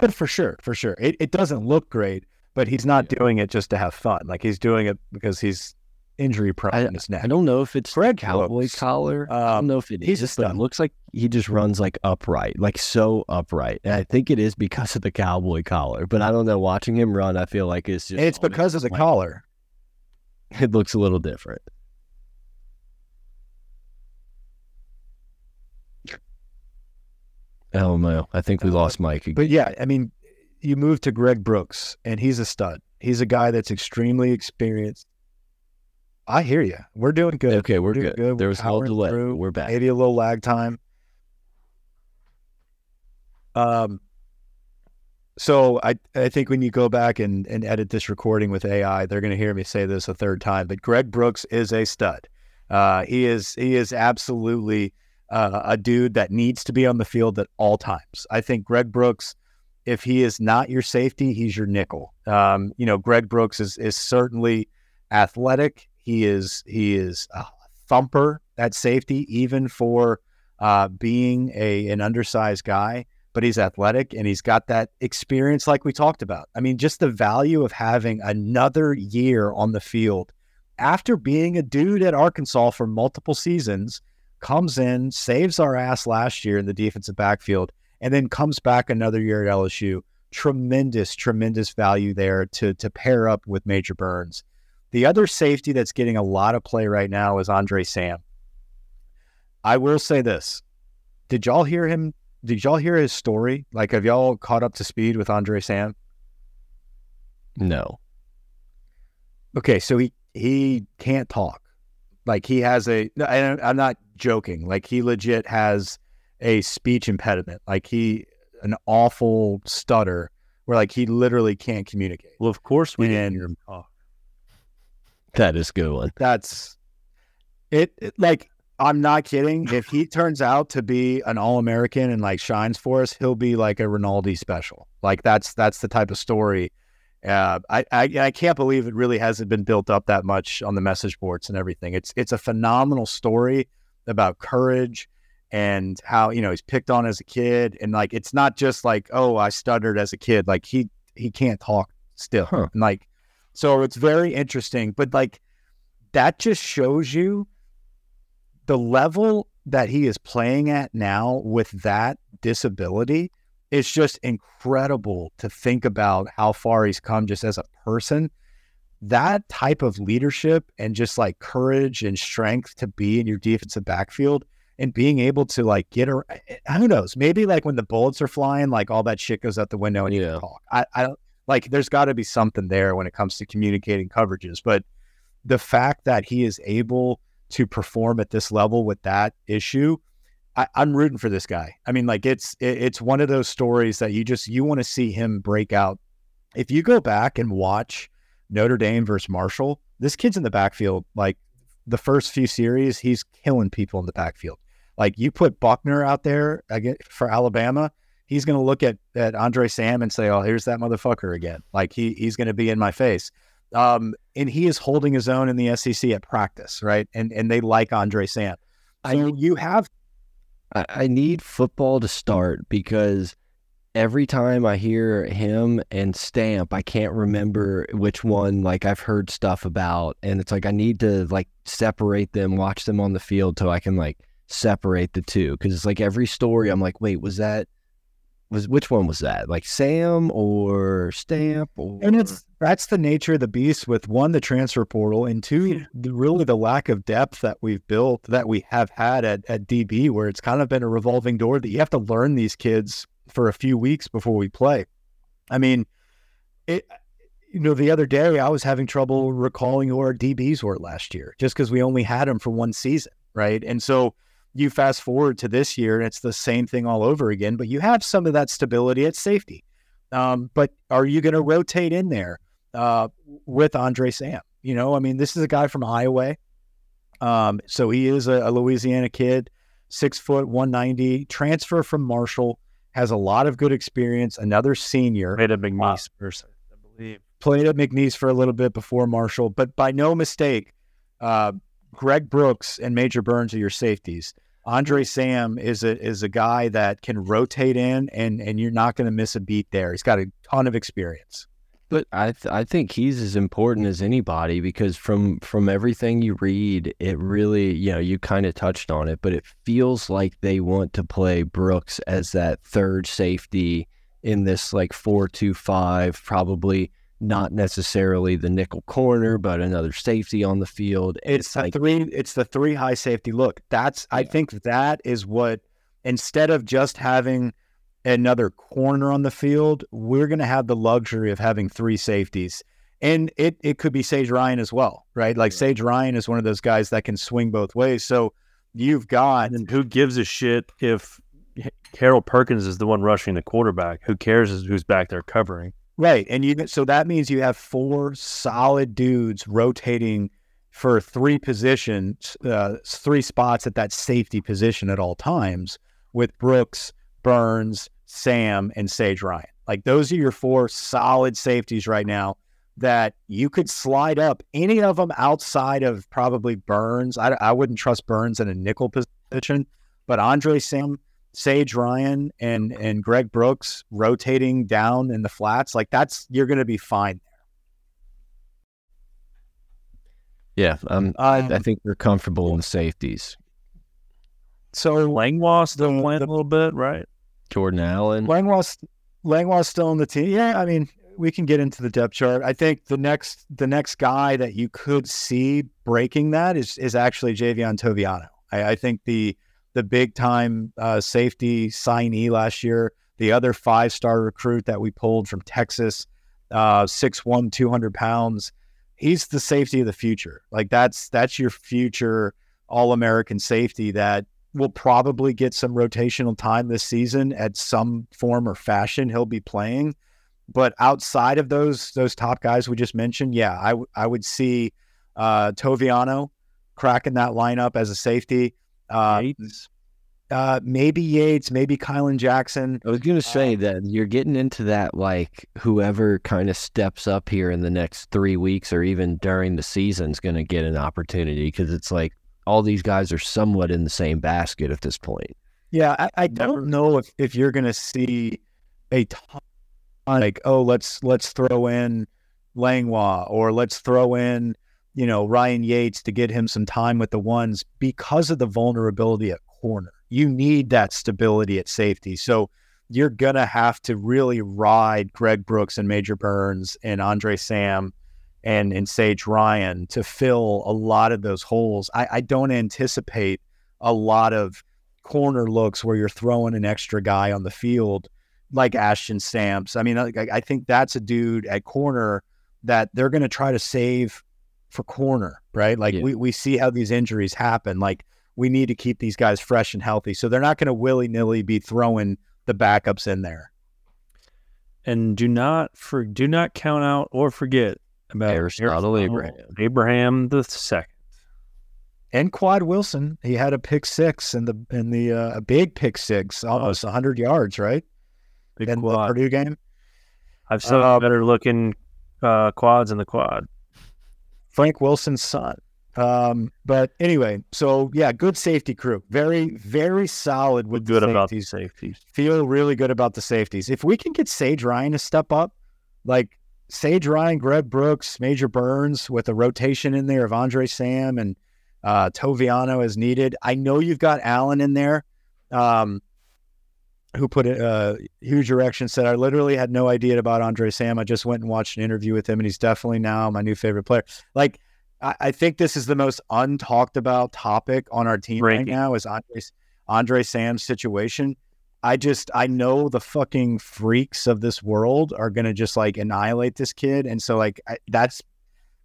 But for sure, for sure, it, it doesn't look great. But he's not Yeah. doing it just to have fun. Like he's doing it because he's injury prone in his neck. I don't know if it's Greg cowboy Brooks, collar. I don't um, know if it he's is, but it looks like he just runs like upright, like so upright. And I think it is because of the cowboy collar. But I don't know. Watching him run, I feel like it's just. And it's because of the Like, collar. It looks a little different. Oh no! I think we Uh, lost Mike. But yeah, I mean, you move to Greg Brooks, and he's a stud. He's a guy that's extremely experienced. I hear you. We're doing good. okay, we're doing good. good. There We're was no delay. through. We're back. maybe a little lag time. Um, so I I think when you go back and, and edit this recording with AI, they're going to hear me say this a third time. But Greg Brooks is a stud. Uh, he is he is absolutely uh, a dude that needs to be on the field at all times. I think Greg Brooks, if he is not your safety, he's your nickel. Um, you know, Greg Brooks is is certainly athletic. He is he is a thumper at safety, even for uh, being a an undersized guy. But he's athletic and he's got that experience, like we talked about. I mean, just the value of having another year on the field after being a dude at Arkansas for multiple seasons, comes in, saves our ass last year in the defensive backfield, and then comes back another year at LSU. Tremendous, tremendous value there to to pair up with Major Burns. The other safety that's getting a lot of play right now is Andre Sam. I will say this. Did y'all hear him? Did y'all hear his story? Like, have y'all caught up to speed with Andre Sam? No. Okay, so he he can't talk. Like he has a. no, I'm not joking. Like he legit has a speech impediment. Like he an awful stutter where like he literally can't communicate. well, of course we didn't hear him talk. That is good one. That's it, it. Like I'm not kidding. If he turns out to be an All American and like shines for us, he'll be like a Rinaldi special. Like that's that's the type of story. Uh, I, I I can't believe it really hasn't been built up that much on the message boards and everything. It's it's a phenomenal story about courage and how you know he's picked on as a kid and like it's not just like oh I stuttered as a kid. Like he he can't talk still. Huh. And like so it's very interesting. But like that just shows you the level that he is playing at now with that disability it's just incredible to think about how far he's come just as a person. That type of leadership and just like courage and strength to be in your defensive backfield and being able to like get her eh, eh, who knows? Maybe like when the bullets are flying like all that shit goes out the window and you Yeah. can talk. I, I don't like there's got to be something there when it comes to communicating coverages but the fact that he is able to perform at this level with that issue I, I'm rooting for this guy. I mean, like it's it, it's one of those stories that you just you want to see him break out. If you go back and watch Notre Dame versus Marshall, this kid's in the backfield. Like the first few series, he's killing people in the backfield. Like you put Buckner out there again for Alabama, he's going to look at at Andre Sam and say, "Oh, here's that motherfucker again." Like he he's going to be in my face. Um, and he is holding his own in the SEC at practice, right? And and they like Andre Sam. So I- you have I, I need football to start because every time I hear him and Stamp, I can't remember which one like I've heard stuff about. And it's like I need to like separate them, watch them on the field so I can like separate the two. Cause it's like every story I'm like, wait, was that was which one was that? Like Sam or Stamp or And it's that's the nature of the beast with one, the transfer portal, and two, the, really the lack of depth that we've built that we have had at, at DB, where it's kind of been a revolving door that you have to learn these kids for a few weeks before we play. I mean, it you know, the other day I was having trouble recalling who our DBs were last year just because we only had them for one season, right? And so you fast forward to this year and it's the same thing all over again, but you have some of that stability at safety. Um, but are you going to rotate in there uh, with Andre Sam? You know, I mean, this is a guy from Iowa. Um, so he is a, a Louisiana kid, six foot, 190, transfer from Marshall, has a lot of good experience, another senior Made a McNeese person, I believe. played at McNeese for a little bit before Marshall, but by no mistake, uh, Greg Brooks and Major Burns are your safeties. Andre Sam is a is a guy that can rotate in, and and you're not going to miss a beat there. He's got a ton of experience. But I th- I think he's as important as anybody because from from everything you read, it really you know you kind of touched on it, but it feels like they want to play Brooks as that third safety in this like four two five, probably not necessarily the nickel corner, but another safety on the field. And It's the like three. It's the three high safety look. That's I think that is what instead of just having another corner on the field, we're going to have the luxury of having three safeties. And it it could be Sage Ryan as well, right? Like Right. Sage Ryan is one of those guys that can swing both ways. So you've got And who gives a shit if Harold Perkins is the one rushing the quarterback? Who cares who's back there covering? Right. And you so that means you have four solid dudes rotating for three positions, uh, three spots at that safety position at all times with Brooks, Burns, Sam, and Sage Ryan. Like those are your four solid safeties right now that you could slide up any of them outside of probably Burns. I, I wouldn't trust Burns in a nickel position, but Andre Sam, Sage Ryan and and Greg Brooks rotating down in the flats, like that's you're going to be fine. There. Yeah, um, Uh, I think we're comfortable in the safeties. so Langlois still The- playing the- a little bit, right? Jordan Allen. Langlois Langlois still on the team. Yeah, I mean we can get into the depth chart. I think the next the next guy that you could see breaking that is is actually Javien Toviano. I, I think the the big time uh, safety signee last year, the other five star recruit that we pulled from Texas, uh, 6'1", 200 pounds. He's the safety of the future. Like that's that's your future All American safety that will probably get some rotational time this season at some form or fashion. He'll be playing, but outside of those those top guys we just mentioned, yeah, I w- I would see uh, Toviano cracking that lineup as a safety. Uh, Yates. uh, maybe Yates, maybe Kylin Jackson. I was going to say Um, that you're getting into that like whoever kind of steps up here in the next three weeks or even during the season is going to get an opportunity because it's like all these guys are somewhat in the same basket at this point. Yeah, I, I don't know if, if you're going to see a ton like oh let's let's throw in Langlois or let's throw in you know Ryan Yates to get him some time with the ones because of the vulnerability at corner. You need that stability at safety, so you're gonna have to really ride Greg Brooks and Major Burns and Andre Sam and and Sage Ryan to fill a lot of those holes. I, I don't anticipate a lot of corner looks where you're throwing an extra guy on the field like Ashton Stamps. I mean, I, I think that's a dude at corner that they're going to try to save for corner, right? Like Yeah. we, we see how these injuries happen. Like we need to keep these guys fresh and healthy. So they're not going to willy nilly be throwing the backups in there. And do not for do not count out or forget about Aristotle Abraham. Abraham the second. And Quad Wilson, he had a pick six in the in the uh, a big pick six, almost hundred yards, right? Big in the. Purdue game. I've seen Uh, better looking uh, quads in the quad. Frank Wilson's son. Um, but anyway, so yeah, good safety crew. Very, very solid with Good the about the safeties. safeties. Feel really good about the safeties. If we can get Sage Ryan to step up, like Sage Ryan, Greg Brooks, Major Burns with a rotation in there of Andre Sam and uh, Toviano as needed. I know you've got Allen in there. Um, who put a uh huge erection said I literally had no idea about Andre Sam. I just went and watched an interview with him and he's definitely now my new favorite player. Like I, I think this is the most untalked about topic on our team right now is Andre Andre Sam's situation. I just I know the fucking freaks of this world are gonna just like annihilate this kid, and so like I, that's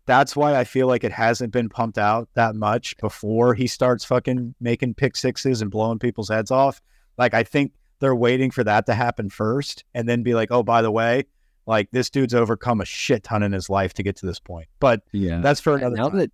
that's why I feel like it hasn't been pumped out that much before he starts fucking making pick sixes and blowing people's heads off. Like I think they're waiting for that to happen first, and then be like, oh, by the way, like this dude's overcome a shit ton in his life to get to this point. But Yeah. that's for another. now time. that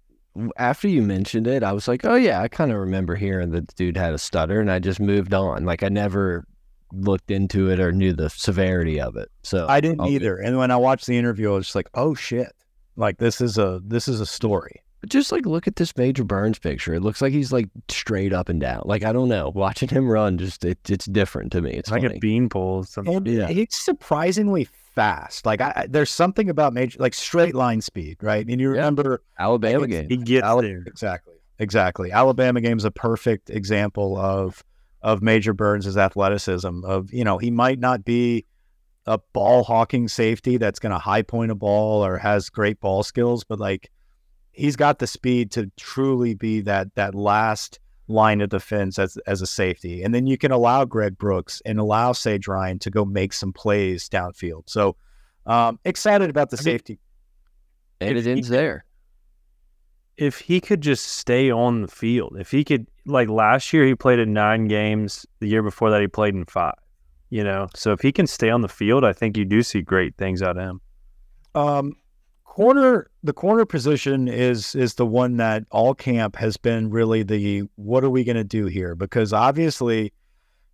after you mentioned it, I was like, oh yeah, I kind of remember hearing that the dude had a stutter, and I just moved on. Like I never looked into it or knew the severity of it. So I didn't I'll- either. And when I watched the interview, I was just like, oh shit, like this is a this is a story. But just like look at this Major Burns picture. It looks like he's like straight up and down. Like I don't know, watching him run, just it, it's different to me. It's It's like funny. a bean pole. something. And Yeah. he's surprisingly fast. Like I, I- there's something about major like straight line speed, right? And you Yeah. remember Alabama it's- game. he gets Ala- there. exactly, exactly. Alabama game's a perfect example of of Major Burns' athleticism. Of you know he might not be a ball hawking safety that's going to high point a ball or has great ball skills, but like he's got the speed to truly be that that last line of defense as as a safety. And then you can allow Greg Brooks and allow Sage Ryan to go make some plays downfield. So um, excited about the I mean, safety. and if it ends could- there. if he could just stay on the field, if he could, like last year, he played in nine games. The year before that, he played in five. You know, so if he can stay on the field, I think you do see great things out of him. Um, corner, the corner position is is the one that all camp has been really the what are we going to do here? Because obviously,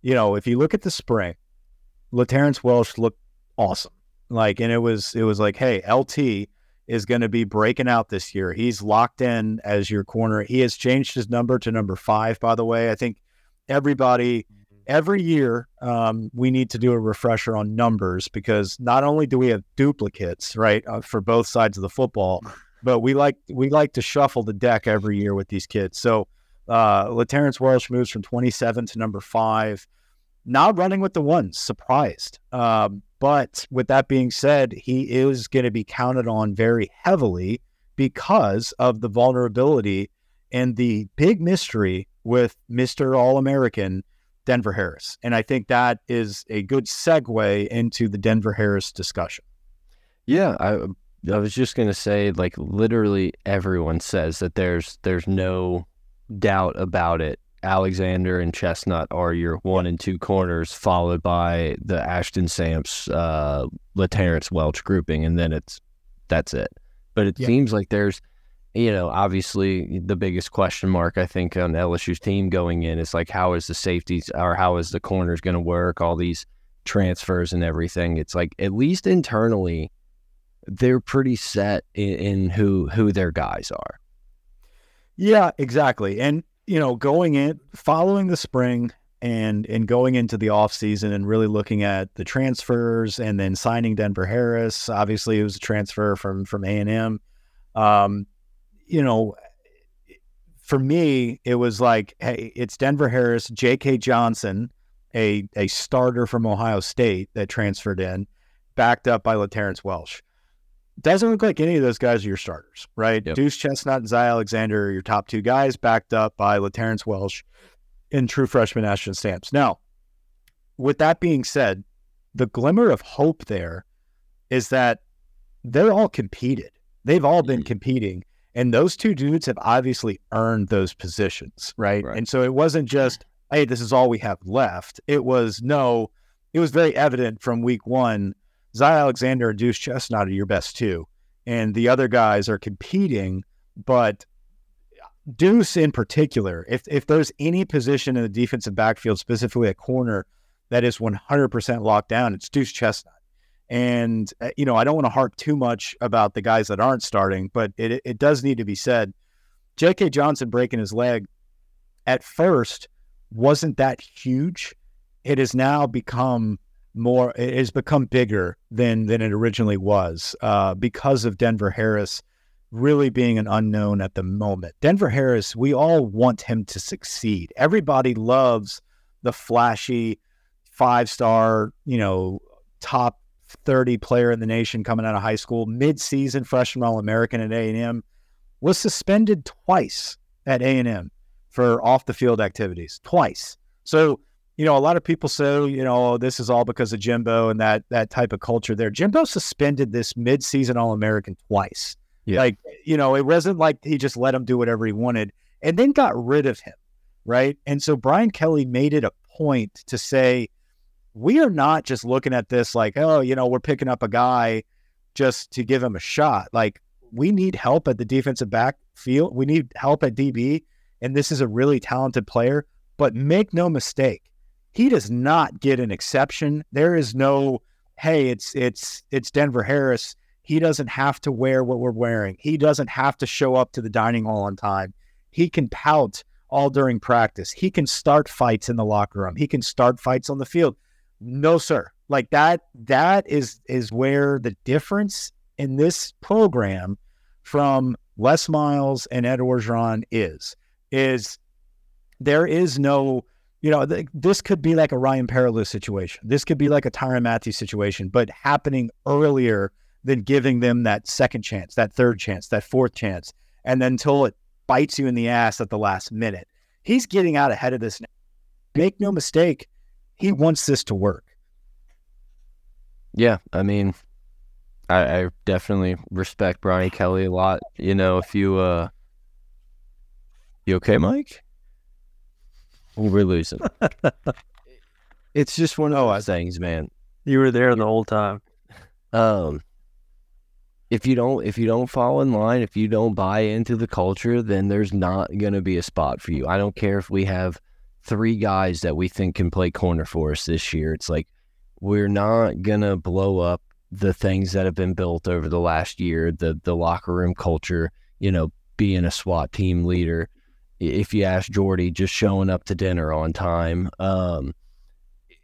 you know, if you look at the spring, Laterrance Welch looked awesome. Like, and it was it was like, hey, LT is going to be breaking out this year. He's locked in as your corner. He has changed his number to number five. By the way, I think everybody every year um, we need to do a refresher on numbers because not only do we have duplicates right uh, for both sides of the football but we like we like to shuffle the deck every year with these kids so uh Laterrance moves from 27 to number 5 not running with the ones surprised um, but with that being said he is going to be counted on very heavily because of the vulnerability and the big mystery with Mr. All-American Denver Harris. And I think that is a good segue into the Denver Harris discussion. Yeah, I I was just gonna say, like literally everyone says that there's there's no doubt about it. Alexander and Chestnut are your one and two corners, followed by the Ashton Stamps, uh, Laterrance Welch grouping, and then it's that's it. But it Yeah. seems like there's, you know, obviously the biggest question mark I think on LSU's team going in is like how is the safeties or how is the corners going to work? All these transfers and everything. It's like at least internally they're pretty set in, in who who their guys are. Yeah, exactly. And you know, going in following the spring and and going into the off season and really looking at the transfers and then signing Denver Harris. Obviously, it was a transfer from from A and M. Um, you know, for me, it was like, hey, it's Denver Harris, J.K. Johnson, a a starter from Ohio State that transferred in, backed up by Laterrance Welch. Doesn't look like any of those guys are your starters, right? Yep. Deuce Chestnut and Zy Alexander are your top two guys, backed up by Laterrance Welch and true freshman Ashton Stamps. Now, with that being said, the glimmer of hope there is that they're all competed. They've all been Mhm. competing. And those two dudes have obviously earned those positions, right? Right. And so it wasn't just, hey, this is all we have left. It was no, it was very evident from week one. Zy Alexander and Deuce Chestnut are your best two. And the other guys are competing, but Deuce in particular, if if there's any position in the defensive backfield, specifically a corner, that is 100% locked down, it's Deuce Chestnut. And uh, you know, I don't want to harp too much about the guys that aren't starting, but it it does need to be said. J.K. Johnson breaking his leg at first wasn't that huge. It has now become more. It has become bigger than than it originally was uh, because of Denver Harris really being an unknown at the moment. Denver Harris, we all want him to succeed. Everybody loves the flashy five star, you know, top 30 player in the nation coming out of high school, mid-season freshman All-American at A&M, was suspended twice at A&M for off the field activities, twice. So, you know, a lot of people say, oh, you know, oh, this is all because of Jimbo and that that type of culture there. Jimbo suspended this mid-season All-American twice. Yeah. Like, you know, it wasn't like he just let him do whatever he wanted and then got rid of him. Right. And so Brian Kelly made it a point to say, we are not just looking at this like, oh, you know, we're picking up a guy just to give him a shot. Like, we need help at the defensive backfield. We need help at DB. And this is a really talented player. But make no mistake, he does not get an exception. There is no, hey, it's it's it's Denver Harris. He doesn't have to wear what we're wearing. He doesn't have to show up to the dining hall on time. He can pout all during practice. He can start fights in the locker room. He can start fights on the field. No, sir. Like that, that is is where the difference in this program from Les Miles and Ed Orgeron is, is there is no, you know, th- this could be like a Ryan Perrilloux situation. This could be like a Tyrann Mathieus situation, but happening earlier than giving them that second chance, that third chance, that fourth chance, and then until it bites you in the ass at the last minute. He's getting out ahead of this now. Make no mistake, he wants this to work. Yeah, I mean, I, I definitely respect Brian Kelly a lot. You know, if you uh, you okay, Mike? We're losing. it's just one of those things, man. You were there in the whole time. Um, if you don't if you don't fall in line, if you don't buy into the culture, then there's not gonna be a spot for you. I don't care if we have three guys that we think can play corner for us this year. It's like we're not gonna blow up the things that have been built over the last year, the the locker room culture, you know, being a SWAT team leader. If you ask Jordy, just showing up to dinner on time. Um,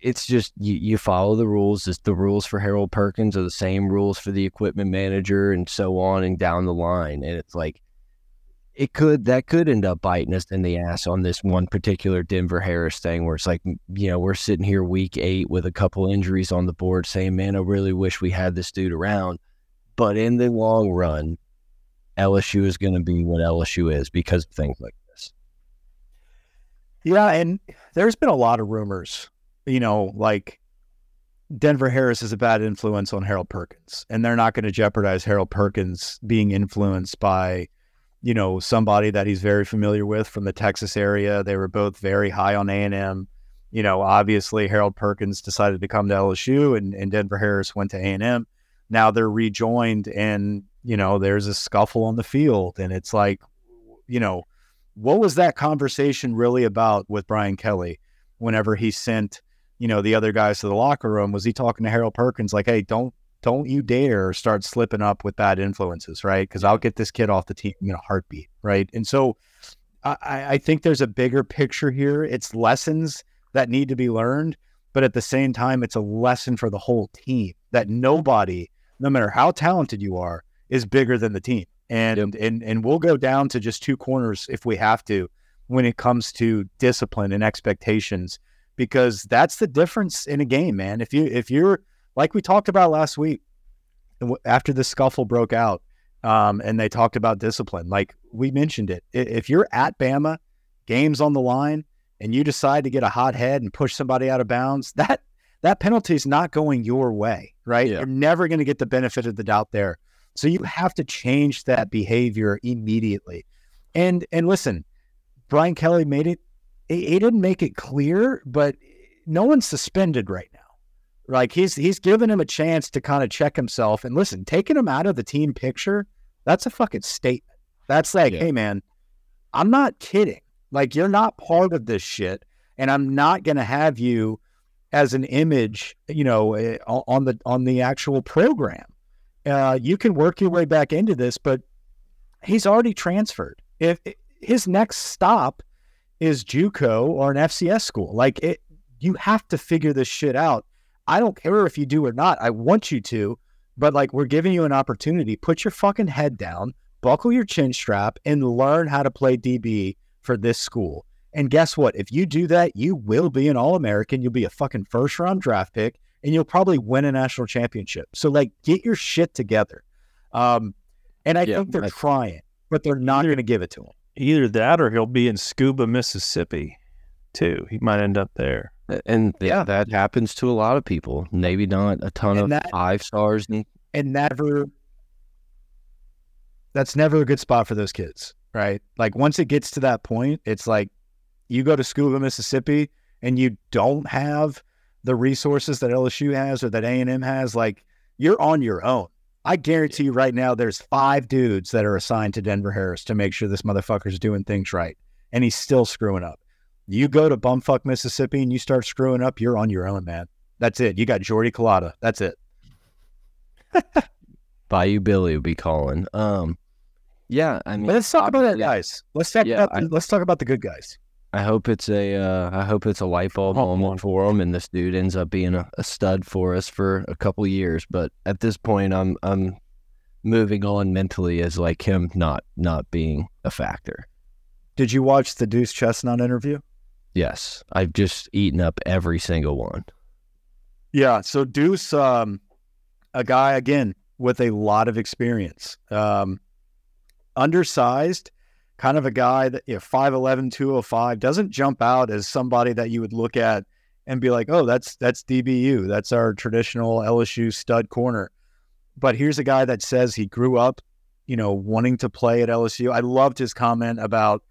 it's just you, you follow the rules. It's the rules for Harold Perkins are the same rules for the equipment manager and so on and down the line. And it's like it could that could end up biting us in the ass on this one particular Denver Harris thing where it's like you know we're sitting here week eight with a couple injuries on the board saying man I really wish we had this dude around. But in the long run LSU is going to be what LSU is because of things like this. Yeah, and there's been a lot of rumors, you know, like Denver Harris is a bad influence on Harold Perkins, and they're not going to jeopardize Harold Perkins being influenced by, you know, somebody that he's very familiar with from the Texas area. They were both very high on A and M. You know, obviously Harold Perkins decided to come to LSU, and, and Denver Harris went to A and M. Now they're rejoined, and you know, there's a scuffle on the field, and it's like, you know, what was that conversation really about with Brian Kelly whenever he sent, you know, the other guys to the locker room? Was he talking to Harold Perkins like, hey, don't don't you dare start slipping up with bad influences, right? Because I'll get this kid off the team in a heartbeat, right? And so I, I think there's a bigger picture here. It's lessons that need to be learned, but at the same time, it's a lesson for the whole team that nobody, no matter how talented you are, is bigger than the team. And and and we'll go down to just two corners if we have to when it comes to discipline and expectations because that's the difference in a game, man. If you if you're like we talked about last week after the scuffle broke out, um, and they talked about discipline, like we mentioned it. If you're at Bama, games on the line, and you decide to get a hot head and push somebody out of bounds, that that penalty is not going your way, right? Yeah. You're never going to get the benefit of the doubt there. So you have to change that behavior immediately. And and listen, Brian Kelly made it. He didn't make it clear, but no one's suspended right now. Like he's he's given him a chance to kind of check himself. And listen, taking him out of the team picture, that's a fucking statement. That's like, Yeah. hey man, I'm not kidding. Like you're not part of this shit, and I'm not gonna have you as an image, you know, eh, on on the on the actual program. Uh, you can work your way back into this, but he's already transferred. If his next stop is JUCO or an FCS school, like it, you have to figure this shit out. I don't care if you do or not. I want you to, but like we're giving you an opportunity. Put your fucking head down, buckle your chin strap, and learn how to play DB for this school. And guess what? If you do that, you will be an All American. You'll be a fucking first round draft pick, and you'll probably win a national championship. So like, get your shit together. Um, and I Yeah, think they're I- trying, but they're not going to give it to him. Either that or he'll be in Scooba, Mississippi, too. He might end up there. And th- Yeah. that happens to a lot of people. Maybe not a ton And of that- five stars. And and never that's never a good spot for those kids right like once it gets to that point it's like you go to school in mississippi and you don't have the resources that lsu has or that a&m has like you're on your own i guarantee you right now there's five dudes that are assigned to denver harris to make sure this motherfucker's doing things right and he's still screwing up you go to bumfuck mississippi and you start screwing up you're on your own man that's it you got jordy colada that's it Bayou Billy will be calling. Um, yeah, I mean, But let's talk about that, guys. Let's talk Yeah, about the, let's talk about the good guys. I hope it's a uh, I hope it's a light bulb Oh, moment man. for him, and this dude ends up being a, a stud for us for a couple years. But at this point, I'm I'm moving on mentally as like him not not being a factor. Did you watch the Deuce Chestnut interview? Yes, I've just eaten up every single one. Yeah. So Deuce, um, a guy again with a lot of experience, um, undersized, kind of a guy that you know, 5'11", 205, doesn't jump out as somebody that you would look at and be like, oh, that's that's DBU, that's our traditional LSU stud corner. But here's a guy that says he grew up, you know, wanting to play at LSU. I loved his comment about.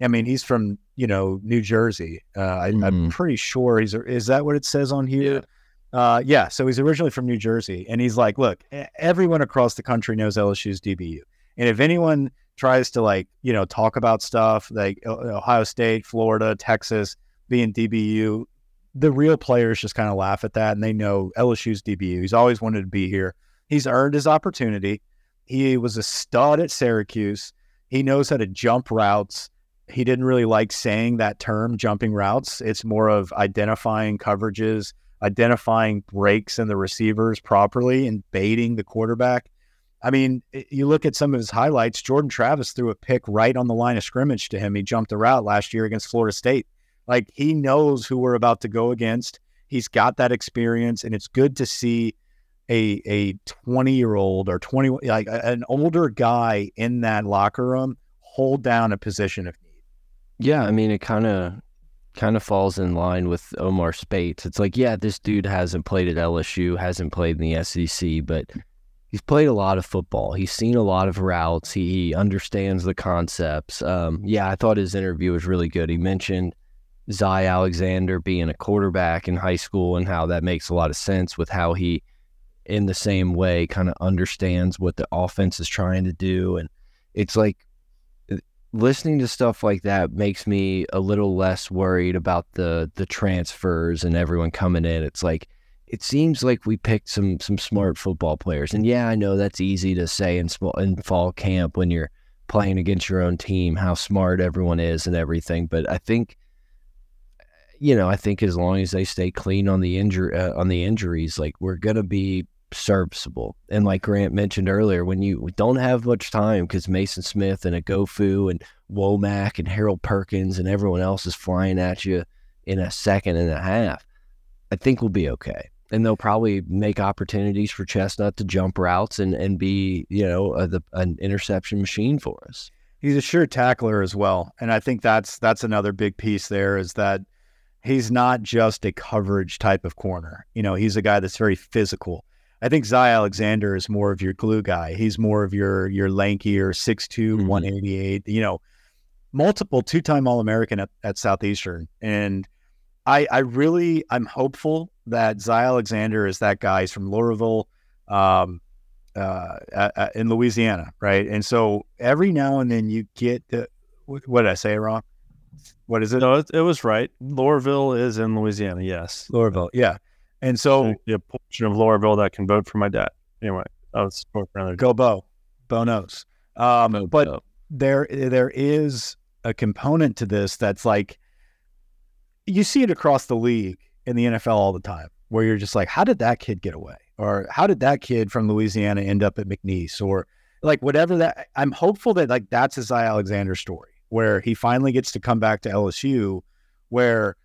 I mean, he's from you know New Jersey. Uh, I, I'm Mhm. pretty sure he's. Is that what it says on here? Uh, yeah. So he's originally from New Jersey, and he's like, look, everyone across the country knows LSU's DBU, and if anyone tries to like, you know, talk about stuff like Ohio State, Florida, Texas being DBU, the real players just kind of laugh at that, and they know LSU's DBU. He's always wanted to be here. He's earned his opportunity. He was a stud at Syracuse. He knows how to jump routes. He didn't really like saying that term, jumping routes. It's more of identifying coverages, identifying breaks in the receivers properly, and baiting the quarterback. I mean, you look at some of his highlights. Jordan Travis threw a pick right on the line of scrimmage to him. He jumped a route last year against Florida State. Like he knows who we're about to go against. He's got that experience, and it's good to see a a 20 year old or 20 like an older guy in that locker room hold down a position of. Yeah, I mean, it kind of kind of falls in line with Omar Speights. It's like, yeah, this dude hasn't played at LSU, hasn't played in the SEC, but he's played a lot of football. He's seen a lot of routes. He, he understands the concepts. Um, yeah, I thought his interview was really good. He mentioned Zy Alexander being a quarterback in high school and how that makes a lot of sense with how he, in the same way, kind of understands what the offense is trying to do. And it's like, listening to stuff like that makes me a little less worried about the the transfers and everyone coming in. It's like it seems like we picked some some smart football players. And yeah, I know that's easy to say in small in fall camp when you're playing against your own team how smart everyone is and everything, but I think you know, I think as long as they stay clean on the injury uh, on the injuries, like we're going to be serviceable. And like Grant mentioned earlier, when you don't have much time because Mason Smith and Oghoufo and Womack and Harold Perkins and everyone else is flying at you in a second and a half, I think we'll be okay. And they'll probably make opportunities for Chestnut to jump routes and, and be, you know, a, the, an interception machine for us. He's a sure tackler as well, and I think that's that's another big piece there is that he's not just a coverage type of corner. You know, he's a guy that's very physical. I think Zy Alexander is more of your glue guy. He's more of your your lankier 6'2", Mhm. 188, you know, multiple two-time All-American at, at Southeastern. And I I really I'm hopeful that Zy Alexander is that guy. He's from Louisville, um, uh, uh, uh, in Louisiana, right? And so every now and then you get the what did I say wrong? What is it? No, it, it was right. Loreauville is in Louisiana. Yes. Louisville, yeah. And so the portion of Loreauville that can vote for my dad. Anyway, I was for another. go Bo, Bo knows. Um, Bo- but Bo. there there is a component to this that's like you see it across the league in the NFL all the time where you're just like how did that kid get away or how did that kid from Louisiana end up at McNeese or like whatever that I'm hopeful that like that's a Zy Alexander story where he finally gets to come back to LSU where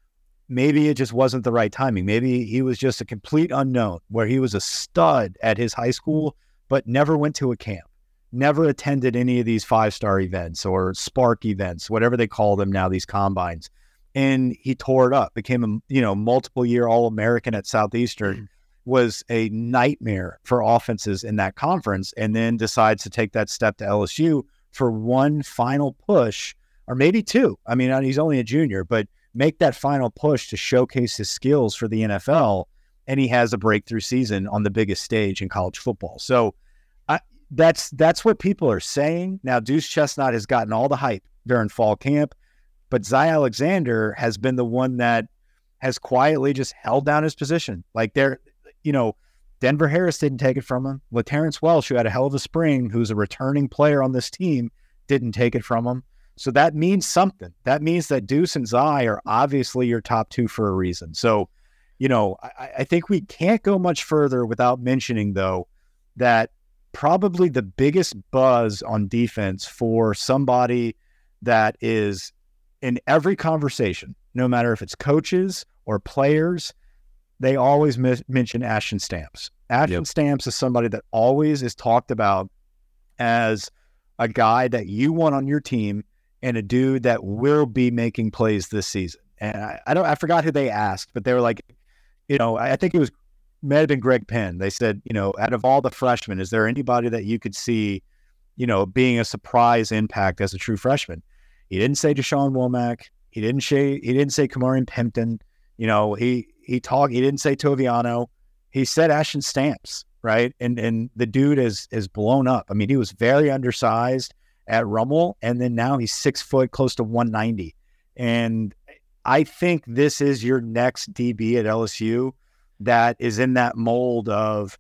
maybe it just wasn't the right timing maybe he was just a complete unknown where he was a stud at his high school but never went to a camp never attended any of these five star events or spark events, whatever they call them now, these combines. And he tore it up, became a you know multiple year All American at Southeastern, mm. was a nightmare for offenses in that conference, and then decides to take that step to LSU for one final push, or maybe two. I mean, he's only a junior, but make that final push to showcase his skills for the NFL, and he has a breakthrough season on the biggest stage in college football. So that's that's what people are saying. Now, Deuce Chestnut has gotten all the hype during fall camp, but Zy Alexander has been the one that has quietly just held down his position. Like there, you know, Denver Harris didn't take it from him. Terrence Welch, who had a hell of a spring, who's a returning player on this team, didn't take it from him. So that means something. That means that Deuce and Zy are obviously your top two for a reason. So, you know, I, I think we can't go much further without mentioning, though, that probably the biggest buzz on defense for somebody that is in every conversation, no matter if it's coaches or players, they always mention Ashton Stamps. Ashton Yep. Stamps is somebody that always is talked about as a guy that you want on your team and a dude that will be making plays this season. And I, I don't, I forgot who they asked, but they were like, you know, I, I think it was may have been Greg Penn. They said, you know, out of all the freshmen, is there anybody that you could see, you know, being a surprise impact as a true freshman? He didn't say Dashawn Womack. He didn't say he didn't say Kamarian Pimpton. You know, he he talked. He didn't say Toviano. He said Ashton Stamps, right? And and the dude is is blown up. I mean, he was very undersized at Rummel, and then now he's six foot, close to one ninety. And I think this is your next DB at LSU that is in that mold of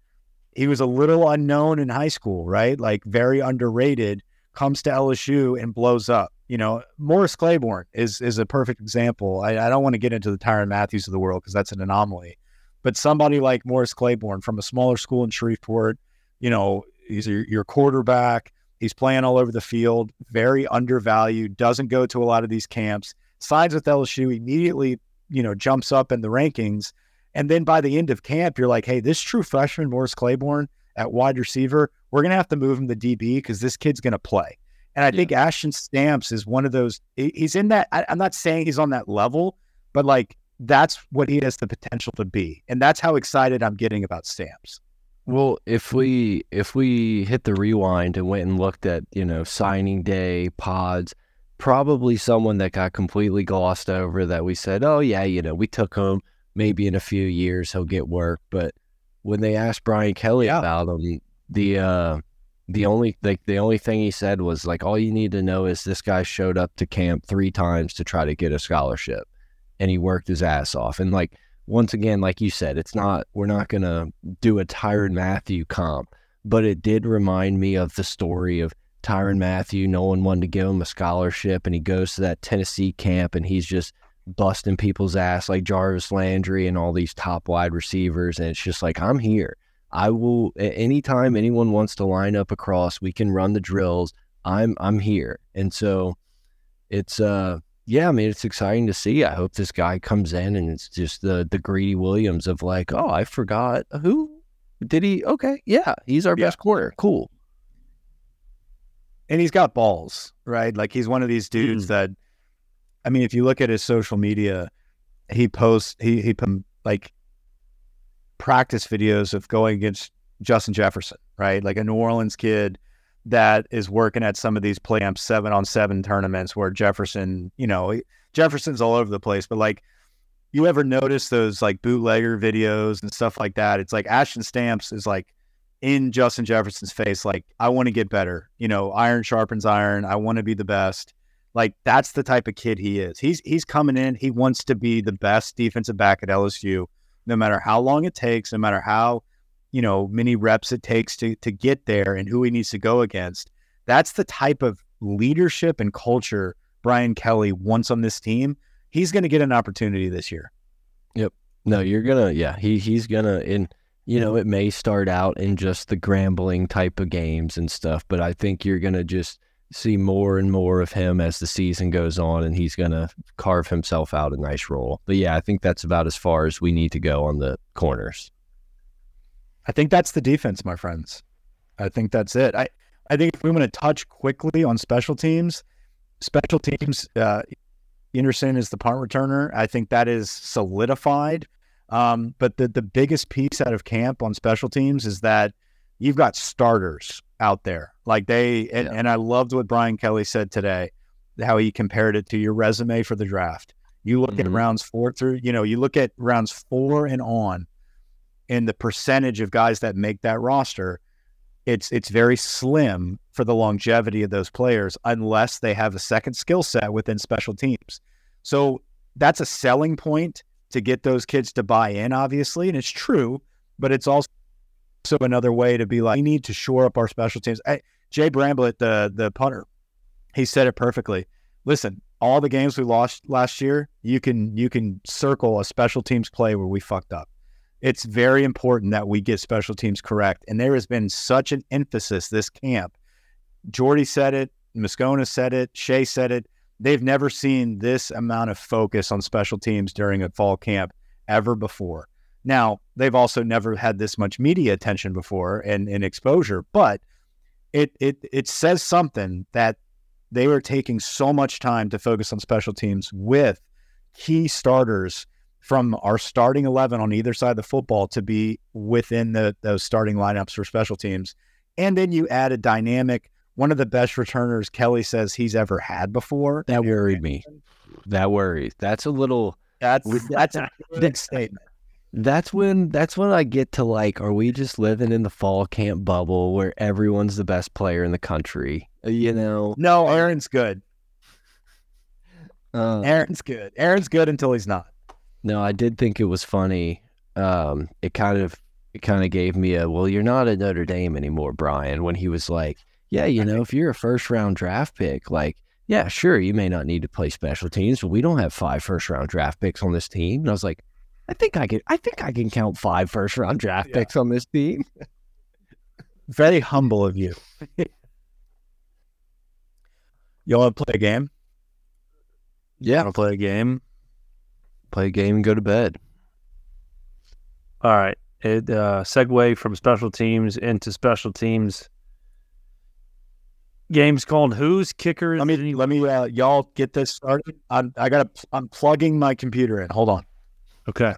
he was a little unknown in high school, right? Like very underrated, comes to LSU and blows up. You know, Morris Claiborne is is a perfect example. I, I don't want to get into the Tyrann Mathieus of the world because that's an anomaly. But somebody like Morris Claiborne from a smaller school in Shreveport, you know, he's your, your quarterback. He's playing all over the field, very undervalued, doesn't go to a lot of these camps, signs with LSU, immediately, you know, jumps up in the rankings. And then by the end of camp, you're like, hey, this true freshman, Morris Claiborne at wide receiver, we're going to have to move him to DB because this kid's going to play. And I Yeah. think Ashton Stamps is one of those, he's in that, I, I'm not saying he's on that level, but like that's what he has the potential to be. And that's how excited I'm getting about Stamps. Well, if we if we hit the rewind and went and looked at you know signing day pods, probably someone that got completely glossed over that we said, oh yeah, you know we took him. Maybe in a few years he'll get work. But when they asked Brian Kelly Yeah. about him, the uh, the only like the only thing he said was like, all you need to know is this guy showed up to camp three times to try to get a scholarship, and he worked his ass off. And like once again, like you said, it's not we're not gonna do a Tyrann Mathieu comp, but it did remind me of the story of Tyrann Mathieu. No one wanted to give him a scholarship, and he goes to that Tennessee camp, and he's just busting people's ass like Jarvis Landry and all these top wide receivers, and it's just like I'm here. I will anytime anyone wants to line up across, we can run the drills. I'm I'm here, and so it's uh yeah, I mean, it's exciting to see. I hope this guy comes in and it's just the the greedy Williams of like, oh, I forgot who did he? Okay, yeah, he's our Yeah. best corner. Cool. and he's got balls, right? Like he's one of these dudes mm-hmm. that, I mean, if you look at his social media, he posts he he like practice videos of going against Justin Jefferson, right? Like a New Orleans kid that is working at some of these play amp seven on seven tournaments where Jefferson, you know, eh, Jefferson's all over the place, but like you ever notice those like bootlegger videos and stuff like that? It's like Ashton Stamps is like in Justin Jefferson's face, like, I want to get better. You know, iron sharpens iron. I want to be the best. Like that's the type of kid he is. He's he's coming in. He wants to be the best defensive back at LSU, no matter how long it takes, no matter how, you know, many reps it takes to to get there and who he needs to go against. That's the type of leadership and culture Brian Kelly wants on this team. He's going to get an opportunity this year. Yep. No, you're gonna. Yeah, he he's gonna. In you know, it may start out in just the grambling type of games and stuff, but I think you're gonna just see more and more of him as the season goes on, and he's going to carve himself out a nice role. But yeah, I think that's about as far as we need to go on the corners. I think that's the defense, my friends. I think that's it. I, I think if we want to touch quickly on special teams, special teams, uh, Anderson is the punt returner. I think that is solidified. Um, but the the biggest piece out of camp on special teams is that you've got starters out there. Like they, and, yeah. and I loved what Brian Kelly said today, how he compared it to your resume for the draft. You look mm-hmm. at rounds four through, you know, you look at rounds four and on, and the percentage of guys that make that roster, it's it's very slim for the longevity of those players unless they have a second skill set within special teams. So that's a selling point to get those kids to buy in, obviously, and it's true, but it's also another way to be like, we need to shore up our special teams. I, Jay Bramblett, the the punter, he said it perfectly. Listen, all the games we lost last year, you can you can circle a special teams play where we fucked up. It's very important that we get special teams correct, and there has been such an emphasis this camp. Jordy said it, Moscona said it, Shea said it. They've never seen this amount of focus on special teams during a fall camp ever before. Now, they've also never had this much media attention before and, and exposure, but it, it it says something that they were taking so much time to focus on special teams with key starters from our starting 11 on either side of the football to be within the those starting lineups for special teams. And then you add a dynamic, one of the best returners Kelly says he's ever had before. That worried me. That worries. That's a little that's that's a big statement that's when that's when I get to like, are we just living in the fall camp bubble where everyone's the best player in the country? Uh, you know? No, Aaron's good. Uh, Aaron's good. Aaron's good until he's not. No, I did think it was funny. Um, it kind of it kind of gave me a well, you're not at Notre Dame anymore, Brian. When he was like, yeah, you know, if you're a first round draft pick, like, yeah, sure, you may not need to play special teams, but we don't have five first round draft picks on this team. And I was like, I think I can. I think I can count five first round draft yeah. picks on this team. Very humble of you. you want to play a game? Yeah, want to play a game. Play a game and go to bed. All right. It uh, segue from special teams into special teams. Games called Who's Kicker? Let me let me uh, y'all get this started. I'm I got I'm plugging my computer in. Hold on. Okay.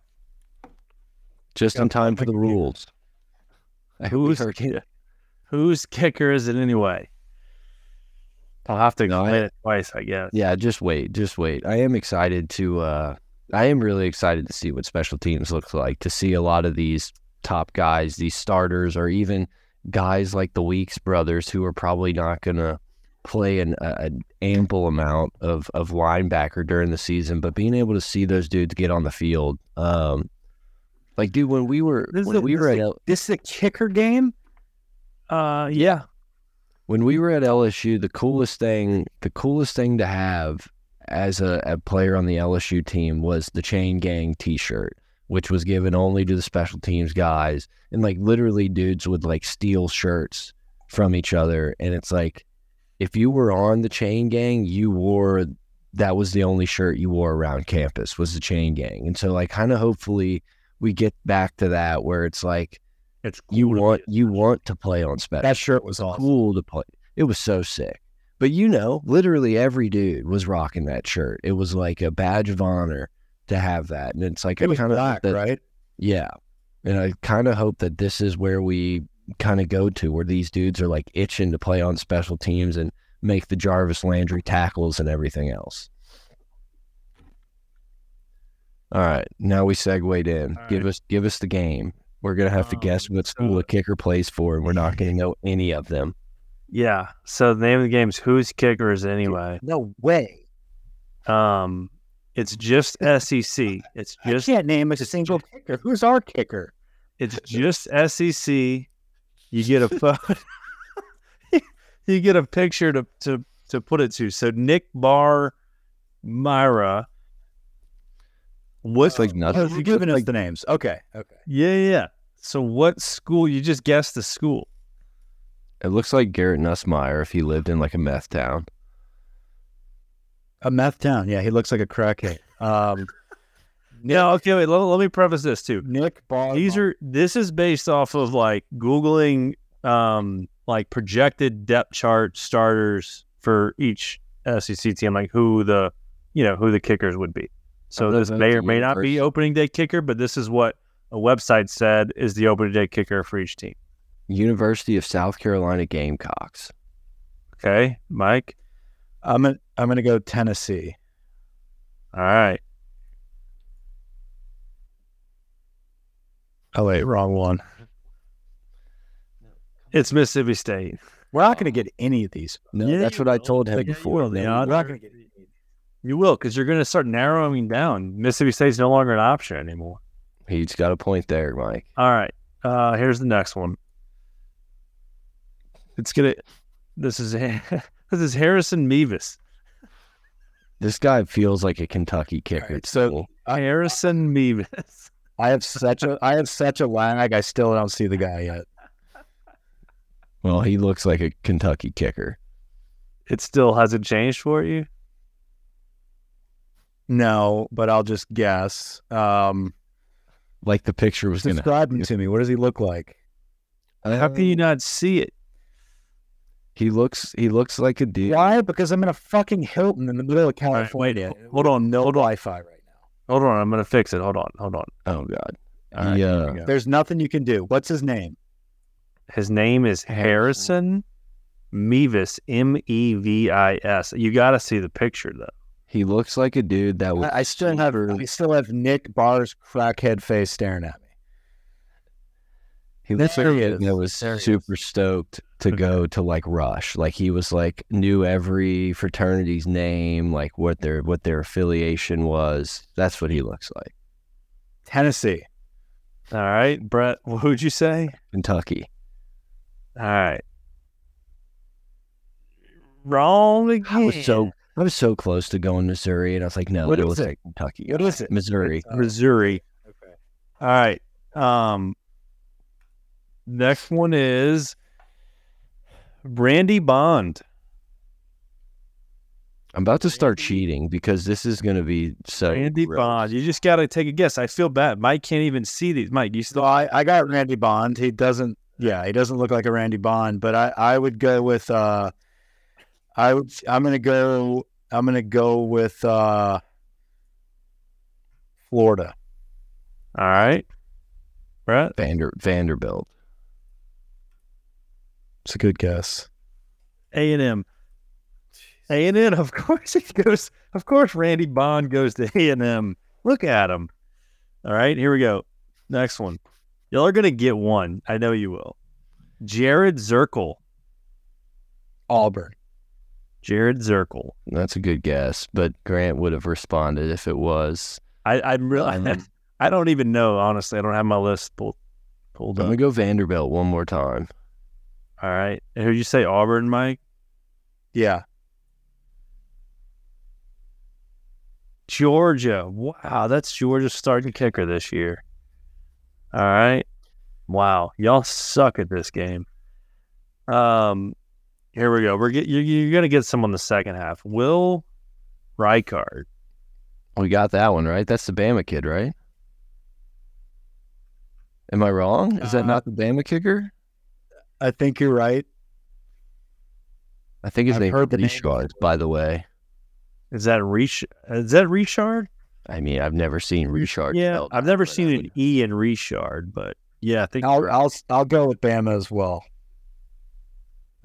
Just in time for the rules. Who's Who's kicker is it anyway? I'll have to explain no, it twice, I guess. Yeah, just wait, just wait. I am excited to. uh I am really excited to see what special teams looks like. To see a lot of these top guys, these starters, or even guys like the Weeks brothers, who are probably not going to play an, an ample amount of, of linebacker during the season, but being able to see those dudes get on the field, um, like dude, when we were this when a, we were at this is a kicker game. Uh, yeah. When we were at LSU, the coolest thing, the coolest thing to have as a, a player on the LSU team was the Chain Gang T-shirt, which was given only to the special teams guys, and like literally dudes would like steal shirts from each other, and it's like if you were on the chain gang, you wore that was the only shirt you wore around campus was the chain gang. And so like kind of hopefully we get back to that where it's like it's cool you want you want to play on special. That shirt was awesome. cool to play. It was so sick. But you know, literally every dude was rocking that shirt. It was like a badge of honor to have that. And it's like it was kind of right? Yeah. And I kind of hope that this is where we kind of go to where these dudes are like itching to play on special teams and make the Jarvis Landry tackles and everything else. All right, now we segued in. All give right. us give us the game. We're gonna have to guess Um, what school a kicker plays for, and we're not gonna know any of them. Yeah. So the name of the game is Who's Kickers Anyway. No way. Um, it's just SEC. It's I just can't name a single kicker. Who's our kicker? it's just SEC. You get a photo. you get a picture to to to put it to. So Nick Bar, Myra. What's It's like nothing. Oh, you're giving us the names. Okay. Okay. Yeah, yeah, yeah. So what school? You just guessed the school. It looks like Garrett Nussmeier if he lived in like a meth town. A meth town. Yeah, he looks like a crackhead. Um, Yeah. Okay. Wait. Let, let me preface this too. Nick Ball. These are this is based off of like googling um like projected depth chart starters for each SEC team, like who the you know who the kickers would be. So Oh, this may or may not be opening day kicker, but this is what a website said is the opening day kicker for each team. University of South Carolina Gamecocks. Okay, Mike. I'm gonna, I'm gonna go Tennessee. All right. Oh wait, wrong one. It's Mississippi State. We're not gonna get any of these. No, Yeah, that's you what I told him Yeah, you before. will. The We're not gonna get. You will, because you're going to start narrowing down. Mississippi State's no longer an option anymore. He's got a point there, Mike. All right. Uh, here's the next one. It's gonna. This is this is Harrison Mevis. This guy feels like a Kentucky kicker. right, so- Cool. Harrison Mevis. I have such a, I have such a lag. I still don't see the guy yet. well, he looks like a Kentucky kicker. It still hasn't changed for you. No, but I'll just guess. Um, Like the picture was gonna. describe him to me. What does he look like? How can you not see it? He looks. He looks like a dude. Why? Because I'm in a fucking Hilton in the middle of right, wait, California. hold on, no hold on. Wi-Fi right now. Hold on, I'm gonna fix it. Hold on, hold on. Oh God. All right, He, here uh, we go. There's nothing you can do. What's his name? His name is Harrison Mevis. M E V I S. You got to see the picture though. He looks like a dude that would. I, I still have I still have Nick Barr's crackhead face staring at me. He looks like a There he dude is. that was There he is. super stoked to go to like Rush. Like he was like knew every fraternity's name, like what their what their affiliation was. That's what he looks like. Tennessee. All right, Brett. Who'd you say? Kentucky. All right. Wrong again. I was so I was so close to going Missouri, and I was like, no, What it is looks it? like Kentucky. What is it? Missouri. Uh, Missouri. Okay. All right. Um. Next one is Randy Bond. I'm about to start Randy- cheating because this is going to be so. Randy gross. Bond. You just got to take a guess. I feel bad. Mike can't even see these. Mike, you So still. I, I got Randy Bond. He doesn't. Yeah, he doesn't look like a Randy Bond. But I, I would go with. uh I would. I'm gonna go. I'm gonna go with uh Florida. All right. Brett. Vander Vanderbilt. It's a good guess. A and M. A and M. Of course he goes. Of course, Randy Bond goes to A and M. Look at him. All right, here we go. Next one. Y'all are gonna get one. I know you will. Jared Zirkel. Auburn. Jared Zirkel. That's a good guess, but Grant would have responded if it was. I I'm really. Um, I don't even know. Honestly, I don't have my list pulled pulled I'm up. gonna go Vanderbilt one more time. All right. And who'd you say Auburn, Mike? Yeah. Georgia. Wow, that's Georgia's starting kicker this year. All right. Wow, y'all suck at this game. Um, here we go. We're get, you're, you're gonna get some on the second half. Will Reichard. We got that one right. That's the Bama kid, right? Am I wrong? Is that Uh, not the Bama kicker? I think you're right. I think his I've name heard the name Richard, before. by the way. Is that Rich? Is that Richard? I mean, I've never seen Richard. Yeah, spelled I've never seen an E in Richard, but Yeah, I think. I'll I'll I'll go with Bama as well.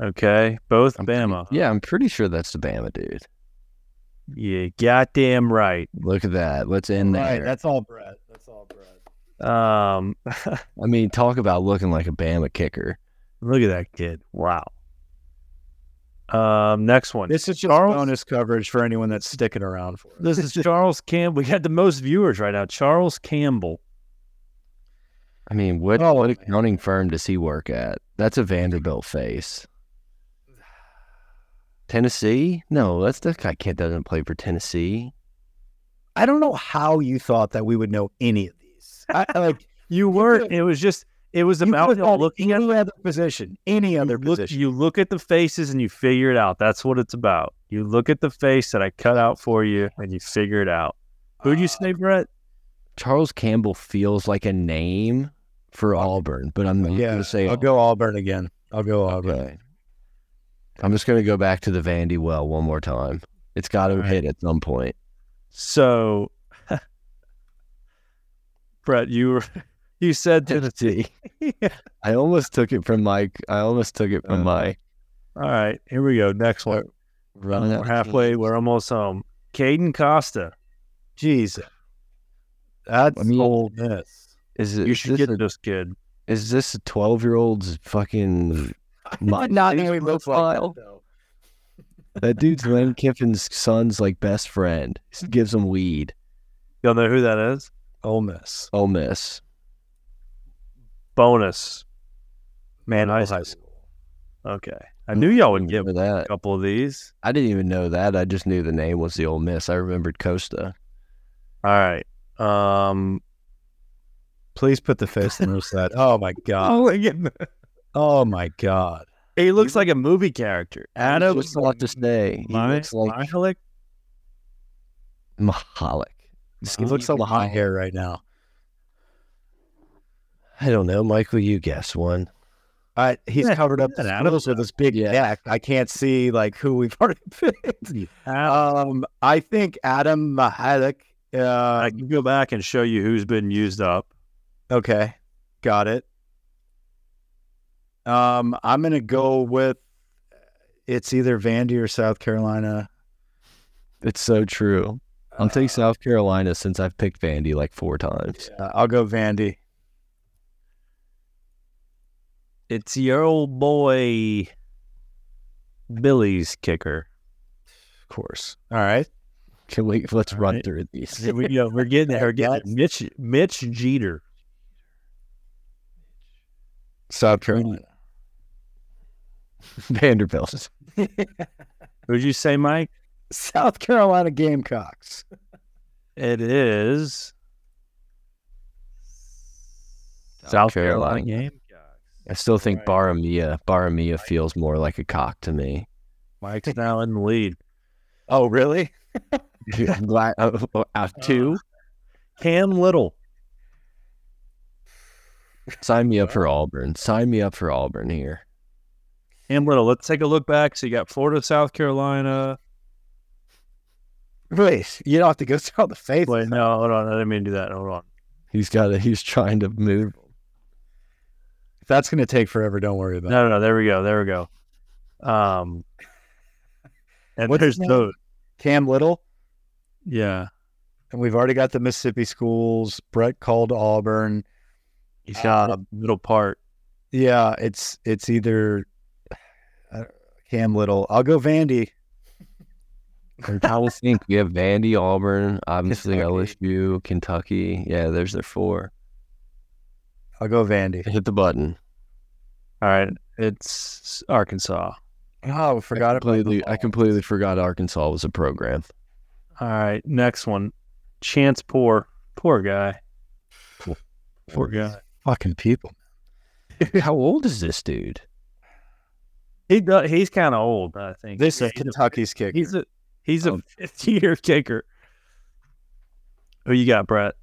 okay, both I'm Bama. Yeah, I'm pretty sure that's the Bama dude. Yeah, goddamn right. Look at that. Let's end Right, there. that's all Brett. That's all Brett. Um, I mean, talk about looking like a Bama kicker. Look at that kid. Wow. Um, next one. This is just Charles? bonus coverage for anyone that's sticking around for it. This is Charles Campbell. We got the most viewers right now. Charles Campbell. I mean, what Oh, what accounting firm does he work at? That's a Vanderbilt face. Tennessee? No, that's that guy kid doesn't play for Tennessee. I don't know how you thought that we would know any of these. I, I like You weren't. It was just. It was you about could've had looking at any other position, any other you look, position. you look at the faces and you figure it out. That's what it's about. You look at the face that I cut out for you and you figure it out. Who'd you uh, say, Brett? Charles Campbell feels like a name for Auburn, but I'm yeah, going to say I'll go Auburn again. I'll go Auburn. Okay. I'm just going to go back to the Vandy well one more time. It's got to All right. hit at some point. So, Brett, you were you said Tennessee. I almost took it from Mike. I almost took it from Uh, Mike. All right, here we go. Next one. Running out We're halfway. teams. We're almost home. Caden Costa. Jesus, that's I mean. Is it? You should this get a- this kid. Is this a 12 year old's fucking my Not know he looks like that, though. That dude's Lane Kiffin's son's like best friend. He gives him weed. Y'all know who that is? Ole Miss. Ole Miss. Bonus. Man, high High school. Okay, I knew y'all would get Remember a that. couple of these. I didn't even know that. I just knew the name was the Ole Miss. I remembered Costa. All right. Um. Please put the face in that. Oh my god. Oh my god. He looks like a movie character. Adam Just lot to say. He My, looks like Mihalik? Mahalik. He looks like my hair right now. I don't know, Michael. You guess one. I, he's Yeah, covered up that the Adam nose with this big Yeah. neck. I can't see like who we've already picked. Um, I think Adam Mahalik. I Uh, can go back and show you who's been used up. okay, got it. Um, I'm gonna go with it's either Vandy or South Carolina. It's so true. I'll take Uh, South Carolina since I've picked Vandy like four times. yeah, I'll go Vandy. It's your old boy, Billy's kicker. Of course. All right. Can we? Let's All run right. through these. Here we go. We're getting there. We're getting there. Mitch Mitch Jeter. South Carolina. Vanderbilt. Who'd you say, Mike? South Carolina Gamecocks. It is South Carolina Gamecocks. I still think Right. Baramia. Baramia feels more like a cock to me. Mike's now in the lead. Oh, really? I'm glad- uh, uh, uh, two. Cam Little. Sign me up for Auburn. Sign me up for Auburn here. Cam Little. Let's take a look back. So you got Florida, South Carolina. Wait, you don't have to go through all the faith. Wait, no, hold on. I didn't mean to do that. Hold on. He's got. A, he's trying to move. If that's going to take forever, don't worry about it. No, no, no. There we go. There we go. Um, and What's there's his those. Cam Little, Yeah, and we've already got the Mississippi schools. Brett called Auburn. he's got Uh, a middle part. Yeah, it's it's either uh, Cam Little. I'll go Vandy. I'm trying to think. We have Vandy, Auburn, obviously Kentucky. LSU, Kentucky. Yeah, there's their four. I'll go Vandy. Hit the button. All right, it's Arkansas. Oh, forgot I completely. I completely forgot Arkansas was a program. All right, next one. Chance Poore. Poor guy. Poor guy. fucking people. How old is this dude? He he's kind of old, I think. This Yeah, is Kentucky's kicker. He's a he's a Oh. fifth year kicker. Who you got, Brett?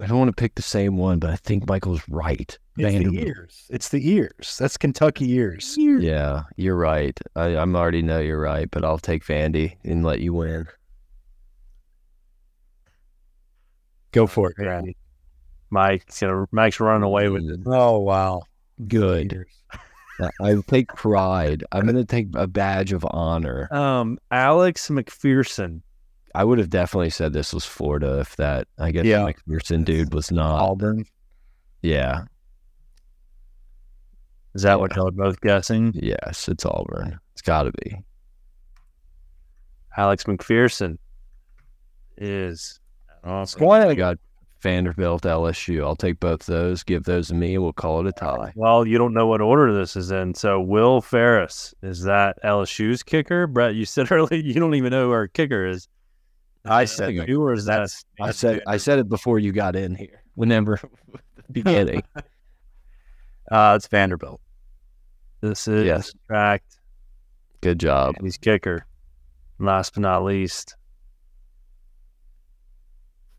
I don't want to pick the same one, but I think Michael's right. It's the ears. It's the ears. That's Kentucky ears. Yeah, you're right. I, I'm already know you're right, but I'll take Vandy and let you win. Go for it. Vandy. Mike's gonna Mike's running away with it. Oh wow, Good. I take pride. I'm going to take a badge of honor. Um, Alex McPherson. I would have definitely said this was Florida if that, I guess, Yeah. McPherson dude was not. Auburn. Yeah. Is that what y'all are both guessing? Yes, it's Auburn. It's got to be. Alex McPherson is awesome. I got Vanderbilt, LSU. I'll take both those. Give those to me. We'll call it a tie. Well, you don't know what order this is in. So Will Ferris is that LSU's kicker? Brett, you said earlier you don't even know who our kicker is. I said or is that? that's. I said I said it before you got in here. Whenever beginning. Uh, it's Vanderbilt. This is Yes. fact. Good job. He's kicker. Last but not least,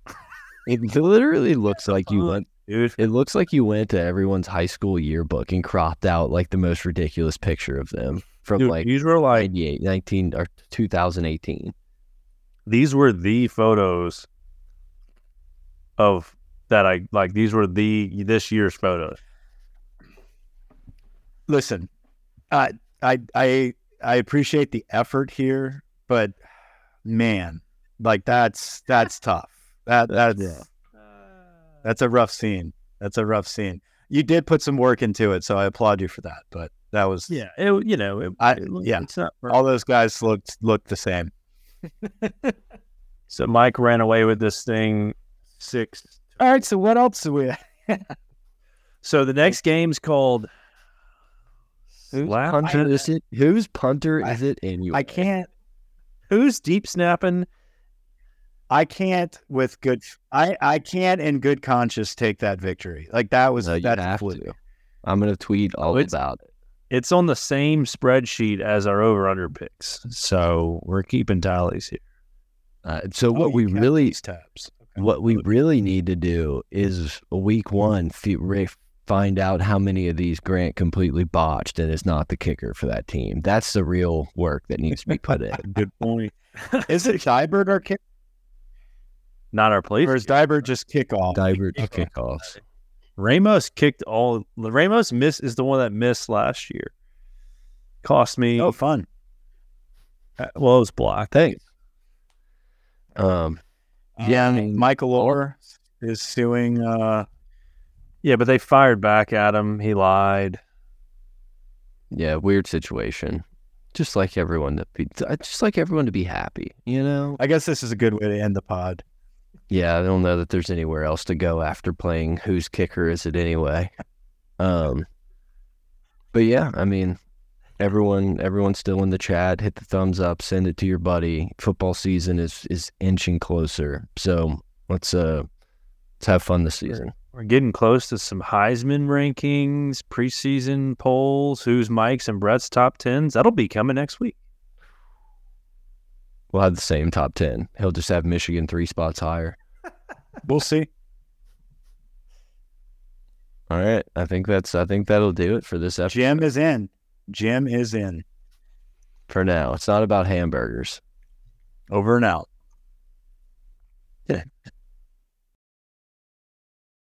It literally looks like you went. dude. It looks like you went to everyone's high school yearbook and cropped out like the most ridiculous picture of them from Dude, like these were like 98, 19 or 2018. These were the photos of that I like. These were the this year's photos. Listen, I I I I appreciate the effort here, but man, like that's that's tough. That that's Yeah. that's a rough scene. That's a rough scene. You did put some work into it, so I applaud you for that. But that was Yeah, it, you know, it, I- it yeah. all those guys looked looked the same. So Mike ran away with this thing six. All right, so what else do we? So the next game's called. Whose Slap? punter is it? Whose punter I- is it anyway? I can't. Who's deep snapping? I can't with good. I I can't in good conscience take that victory. Like that was No, you that's have fluke. to. I'm gonna tweet all it's- about it. It's on the same spreadsheet as our over under picks. So we're keeping tallies here. Uh, so Oh, what you we really tabs. Okay. what we really need to do is week one fi- find out how many of these Grant completely botched and is not the kicker for that team. That's the real work that needs to be put in. Good point. Is it Dibert or kick, Not our place. or is Dibert just kickoff? Dibert kickoffs. Ramos kicked all. Ramos miss is the one that missed last year. Cost me. Oh, fun. uh, well, it was blocked. Thanks. Um, Yeah, I mean, Michael Orr is suing. Uh, Yeah, but they fired back at him. He lied. yeah, weird situation. Just like everyone to be, just like everyone to be happy, you know. I guess this is a good way to end the pod. Yeah, I don't know that there's anywhere else to go after playing whose kicker is it anyway. Um but yeah, I mean everyone everyone's still in the chat. Hit the thumbs up, send it to your buddy. Football season is is inching closer. So let's uh let's have fun this season. We're getting close to some Heisman rankings, preseason polls, who's Mike's and Brett's top tens. That'll be coming next week. We'll have the same top ten. He'll just have Michigan three spots higher. We'll see. All right. I think that's I think that'll do it for this episode Jim is in. Jim is in. for now. It's not about hamburgers. Over and out.